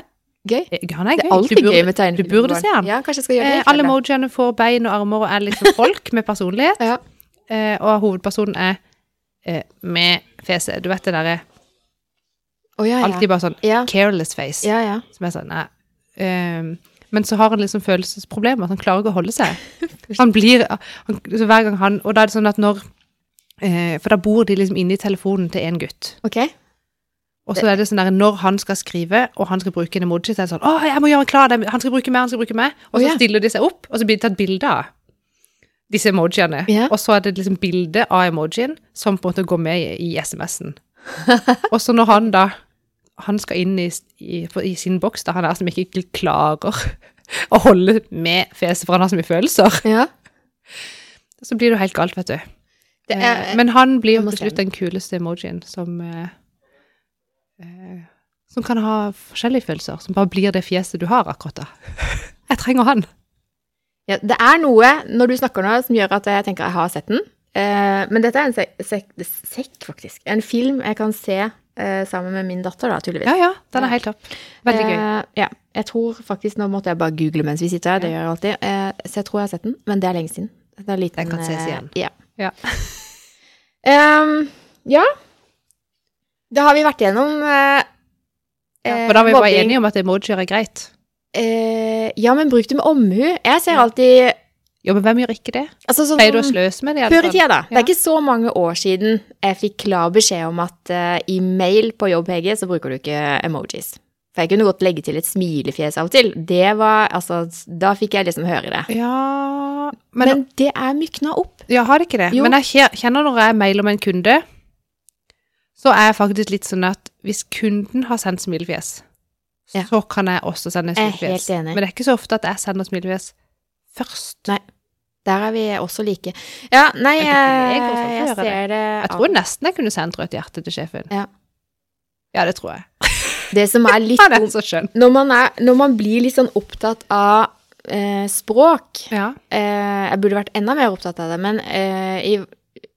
Gøy. han er Det er alltid burde- gøy med tegnefilm. du burde se den. Ja, kanskje jeg skal gjøre det. Eh, alle emojiene får bein og armer og er liksom folk med personlighet. Ja. Eh, og hovedpersonen er eh, med fjeset. Du vet det derre oh, ja, ja. alltid bare sånn careless face. ja. ja. Som er sånn nei. ehm, men så har han liksom følelsesproblemer. Han klarer ikke å holde seg. Han blir han, så hver gang han Og da er det sånn at når eh, For da bor de liksom inne i telefonen til en gutt. Ok. Og så er det sånn der når han skal skrive, og han skal bruke en emoji, så er det sånn Å, jeg må gjøre klar, den. han skal bruke meg, han skal bruke meg. Og så oh, ja. stiller de seg opp, og så blir det tatt bilde av disse emojiene. Ja. Og så er det liksom bilde av emojien som på en måte går med i, i SMS-en. og så når han da han skal inn i, i, i sin boks, da han er som ikke klarer å holde med fjeset, for han har så mye følelser, Ja. så blir det jo helt galt, vet du. Det er, Eh, Men han blir jo til slutt den kuleste emojien som eh, eh, Som kan ha forskjellige følelser, som bare blir det fjeset du har akkurat da. Jeg trenger han. ja, det er noe når du snakker nå som gjør at jeg tenker jeg har sett den. Eh, men dette er en sekk, sek, faktisk. En film jeg kan se sammen med min datter, da, tydeligvis. Ja, ja, den er helt topp. Veldig gøy. Eh, ja. Jeg tror faktisk Nå måtte jeg bare google mens vi sitter her, det gjør jeg alltid. Eh, så jeg tror jeg har sett den, men det er lenge siden. Det er liten, Den kan ses eh, igjen. Ja. Ja. um, ja. Da har vi vært gjennom ja, eh, For da var vi bare enige om at emojier er greit. Eh, ja, men bruk det med omhu. Jeg ser alltid Jo, men hvem gjør ikke det? altså, sånn, Pleier du å sløse med det? Før i tida, da. Det er ikke så mange år siden jeg fikk klar beskjed om at uh, i mail på jobb, Hege, så bruker du ikke emojis. For jeg kunne godt legge til et smilefjes av og til. Det var, altså, Da fikk jeg liksom høre det. Ja Men, Men, det er mykna opp. ja, har det ikke det? Jo. Men jeg kjenner når jeg mailer med en kunde, så er jeg faktisk litt sånn at hvis kunden har sendt smilefjes, Ja. så kan jeg også sende smilefjes. Jeg er helt enig. Men det er ikke så ofte at jeg sender smilefjes først. Nei. Der er vi også like. Ja, nei, Jeg jeg, vet jeg jeg, ser det Jeg tror nesten jeg kunne sendt rødt hjerte til sjefen. Ja. Ja, det tror jeg. Det som er litt ja, er når, man er, når man blir litt sånn opptatt av eh, språk Ja. eh, Jeg burde vært enda mer opptatt av det, men eh,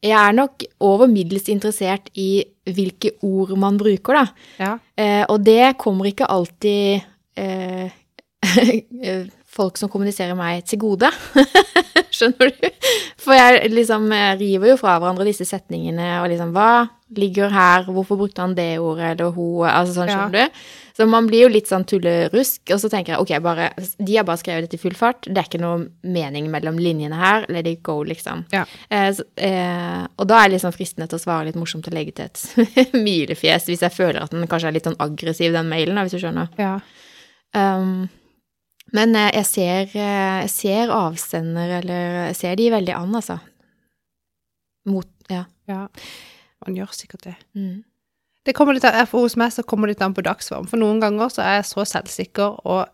jeg er nok over middels interessert i hvilke ord man bruker, da. ja. Eh, og det kommer ikke alltid eh, folk som kommuniserer meg til gode. Skjønner du? For jeg liksom eh, river jo fra hverandre disse setningene og liksom Hva ligger her? Hvorfor brukte han det ordet eller hun? Altså sånn, Ja. skjønner du? Så man blir jo litt sånn tullerusk, og så tenker jeg ok, bare De har bare skrevet dette i full fart. Det er ikke noe mening mellom linjene her. Let it go, liksom. Ja. Eh, så, eh, og da er det liksom fristende til å svare litt morsomt og legge til et milefjes hvis jeg føler at den kanskje er litt sånn aggressiv, den mailen, hvis du skjønner. ja. Um, men eh, jeg ser, eh, jeg ser avsender, eller jeg ser de veldig an, altså. Mot Ja. Ja. Man gjør sikkert det. Mm. Det kommer litt an, for Hos meg så kommer det litt an på dagsform. For noen ganger så er jeg så selvsikker, og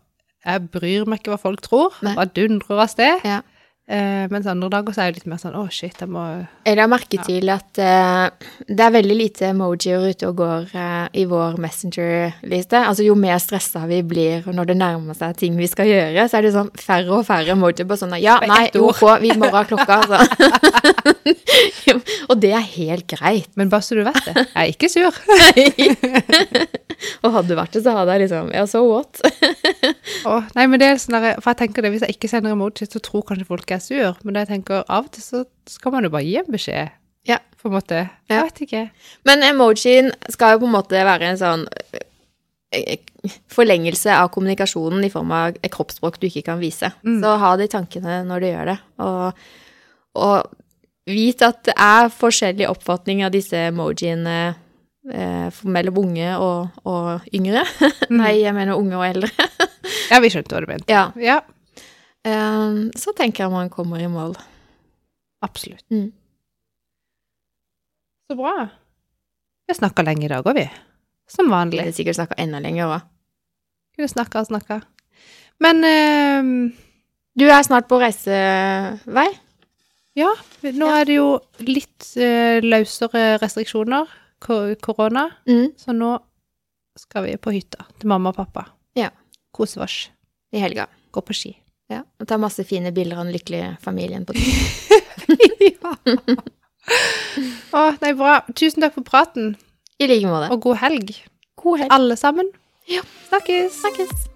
jeg bryr meg ikke hva folk tror. Nei. Bare dundrer av sted. Ja. Eh, mens andre dager så er det litt mer sånn Å, shit, jeg må Jeg la merke Ja. til at eh, det er veldig lite emojier ute og går eh, i vår Messenger-liste. Altså Jo mer stressa vi blir når det nærmer seg ting vi skal gjøre, så er det sånn færre og færre emojier på sånn Ja, nei, ok, vi må ha klokka, altså. og det er helt greit. Men bare så du vet det, jeg er ikke sur. og hadde det vært det, så hadde jeg liksom Ja, so what? Åh, nei, men det er sånn der, For jeg tenker det, hvis jeg ikke sender emojier, så tror kanskje folk jeg er sur. Men jeg tenker av og til så skal man jo bare gi en beskjed. Ja. På en måte. Ja. Vet ikke. Men emojien skal jo på en måte være en sånn eh, forlengelse av kommunikasjonen i form av et kroppsspråk du ikke kan vise. Mm. Så ha det i tankene når du gjør det. Og, og vit at det er forskjellig oppfatning av disse emojiene eh, mellom unge og, og yngre. Nei, jeg mener unge og eldre. Ja, vi skjønte hva du mente. Ja. Ja, Eh, så tenker jeg man kommer i mål. absolutt. Mm. Så bra. Vi har snakka lenge i dag òg, vi. Som Vi vanlig. hadde sikkert snakka enda lenger òg. Kunne snakka og snakka. Men eh, Du er snart på reisevei. ja, nå Ja. er det jo litt eh, løsere restriksjoner, ko- korona, Mm. så nå skal vi på hytta til mamma og pappa. Ja. Kose oss. I helga. Gå på ski. Ja, og ta masse fine bilder av den lykkelige familien på ja. Å, nei, bra. Tusen takk for praten, I like måte. og god helg, God helg. alle sammen. Ja. Snakkes. Snakkes.